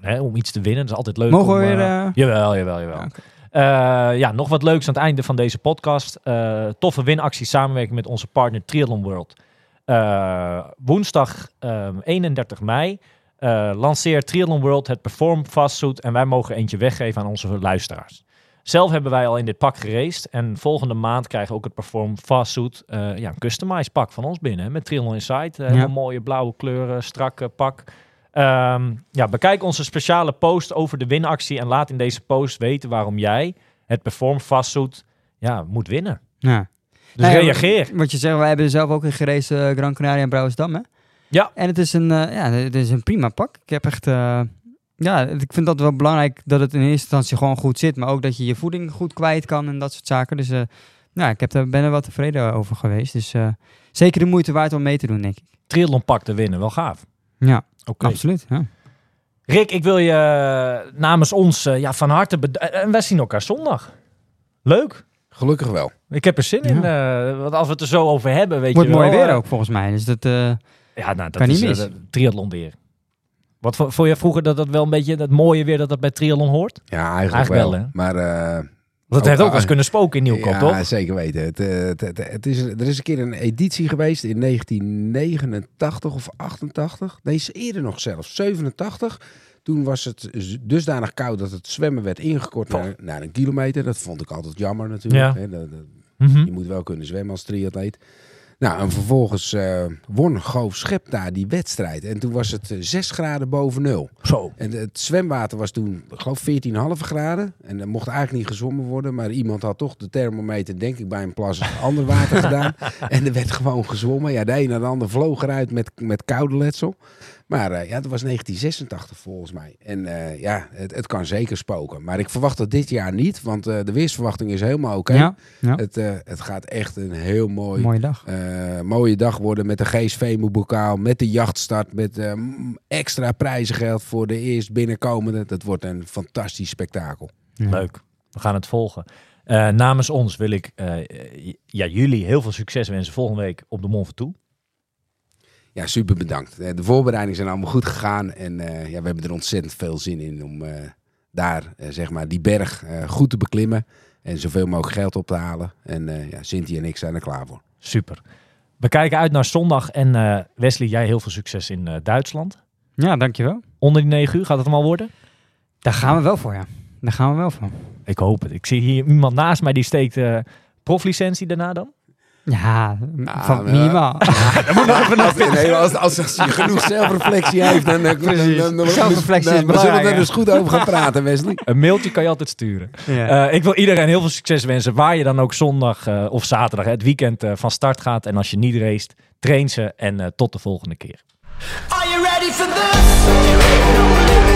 Speaker 1: hè, om iets te winnen. Dat is altijd leuk.
Speaker 2: Mogen
Speaker 1: om,
Speaker 2: we weer...
Speaker 1: eh,
Speaker 2: eh,
Speaker 1: Jawel, jawel, jawel.
Speaker 2: Ja, oké.
Speaker 1: Eh, ja, nog wat leuks aan het einde van deze podcast. Eh, toffe winactie samenwerking met onze partner Triathlon World. Eh, woensdag ehm, 31 mei eh, lanceert Triathlon World het Perform Fastsuit en wij mogen eentje weggeven aan onze luisteraars. Zelf hebben wij al in dit pak geraced en volgende maand krijgen we ook het Perform Fastsuit, ja, een customized pak van ons binnen hè, met Triathlon Insight. Eh, helemaal mooie blauwe kleuren, strakke pak. Ehm, ja, bekijk onze speciale post over de winactie en laat in deze post weten waarom jij het Perform Fastsuit ja, moet winnen.
Speaker 2: Ja.
Speaker 1: Dus
Speaker 2: Nou ja,
Speaker 1: reageer.
Speaker 2: Wat je zegt, wij hebben zelf ook in gereden uh, Gran Canaria en Brouwersdam, hè?
Speaker 1: Ja.
Speaker 2: En het is een, eh, ja, het is een prima pak. Ik heb echt... eh, ja, ik vind dat wel belangrijk dat het in eerste instantie gewoon goed zit. Maar ook dat je je voeding goed kwijt kan en dat soort zaken. Dus eh, nou, ik heb daar, ben er wel tevreden over geweest. Dus eh, zeker de moeite waard om mee te doen, denk ik.
Speaker 1: Triathlon pak te winnen, wel gaaf.
Speaker 2: Ja,
Speaker 1: Oké.
Speaker 2: absoluut. Ja.
Speaker 1: Rick, ik wil je eh, namens ons eh, ja, van harte bedanken. En wij zien elkaar zondag. Leuk.
Speaker 3: Gelukkig wel.
Speaker 1: Ik heb er zin in. eh, want als we het er zo over hebben, weet
Speaker 2: Wordt
Speaker 1: je wel.
Speaker 2: mooi weer
Speaker 1: eh,
Speaker 2: ook, volgens mij. Dus dat... eh,
Speaker 1: Ja, nou, dat
Speaker 2: Kan
Speaker 1: is
Speaker 2: niet
Speaker 1: eh,
Speaker 2: mis.
Speaker 1: triathlon weer. Wat vo- vond je vroeger dat dat wel een beetje dat mooie weer dat dat bij triathlon hoort?
Speaker 3: Ja, eigenlijk,
Speaker 1: Eigenlijk
Speaker 3: wel.
Speaker 1: wel?
Speaker 3: Maar eh,
Speaker 1: Want het
Speaker 3: Ook-
Speaker 1: heeft ook wel eens kunnen spoken in Nieuwkoop,
Speaker 3: ja,
Speaker 1: toch?
Speaker 3: zeker weten. Het, eh, het, het, het is, er is een keer een editie geweest in 1989 of 88. Nee, is eerder nog zelfs. 87. Toen was het dusdanig koud dat het zwemmen werd ingekort naar, naar een kilometer. Dat vond ik altijd jammer natuurlijk.
Speaker 1: Ja.
Speaker 3: Dat- dat-
Speaker 1: Mhm.
Speaker 3: je moet wel kunnen zwemmen als triatleet. Nou, en vervolgens eh, won Goof Schep daar die wedstrijd. En toen was het eh, 6 graden boven nul.
Speaker 1: Zo.
Speaker 3: En het zwemwater was toen, ik geloof, 14,5 graden. En er mocht eigenlijk niet gezwommen worden. Maar iemand had toch de thermometer, denk ik, bij een plas ander water gedaan. En er werd gewoon gezwommen. Ja, de een en de ander vloog eruit met, met koude letsel. Maar eh, ja, dat was 1986 volgens mij. En eh, ja, het, het kan zeker spoken. Maar ik verwacht dat dit jaar niet. Want eh, de weersverwachting is helemaal oké.
Speaker 2: Ja, ja.
Speaker 3: Het, eh, het gaat echt een heel mooi
Speaker 2: mooie dag.
Speaker 3: eh, mooie dag worden met de GSV-bokaal, met de jachtstart, met eh, extra prijzengeld voor de eerst binnenkomende. Dat wordt een fantastisch spektakel.
Speaker 2: Ja.
Speaker 1: Leuk. We gaan het volgen. Eh, namens ons wil ik eh, ja, jullie heel veel succes wensen volgende week op de Mont Ventoux.
Speaker 3: Ja, super bedankt. Eh, De voorbereidingen zijn allemaal goed gegaan en eh, ja, we hebben er ontzettend veel zin in om eh, daar zeg maar die berg eh, goed te beklimmen en zoveel mogelijk geld op te halen. En eh ja, Cynthia en ik zijn er klaar voor.
Speaker 1: Super. We kijken uit naar zondag. En eh, Wesley, jij heel veel succes in eh, Duitsland.
Speaker 2: Ja, dankjewel.
Speaker 1: Onder die 9 uur gaat het hem al worden?
Speaker 2: Daar gaan we wel voor, ja. Daar gaan we wel voor.
Speaker 1: Ik hoop het. Ik zie hier iemand naast mij die steekt eh proflicentie daarna dan.
Speaker 2: Ja, van
Speaker 3: maar-
Speaker 2: minimaal.
Speaker 3: Nee, als, als, als je genoeg zelfreflectie heeft, dan, dan, dan, dan, dan,
Speaker 2: Zelfreflectie is
Speaker 3: dan- dan zullen we
Speaker 2: belangrijk,
Speaker 3: er dus goed over gaan praten, Wesley.
Speaker 1: Een mailtje kan je altijd sturen.
Speaker 2: ja.
Speaker 1: Eh, ik wil iedereen heel veel succes wensen. Waar je dan ook zondag eh, of zaterdag het weekend eh, van start gaat. En als je niet race, train ze. En eh, tot de volgende keer.
Speaker 5: Are you ready for this?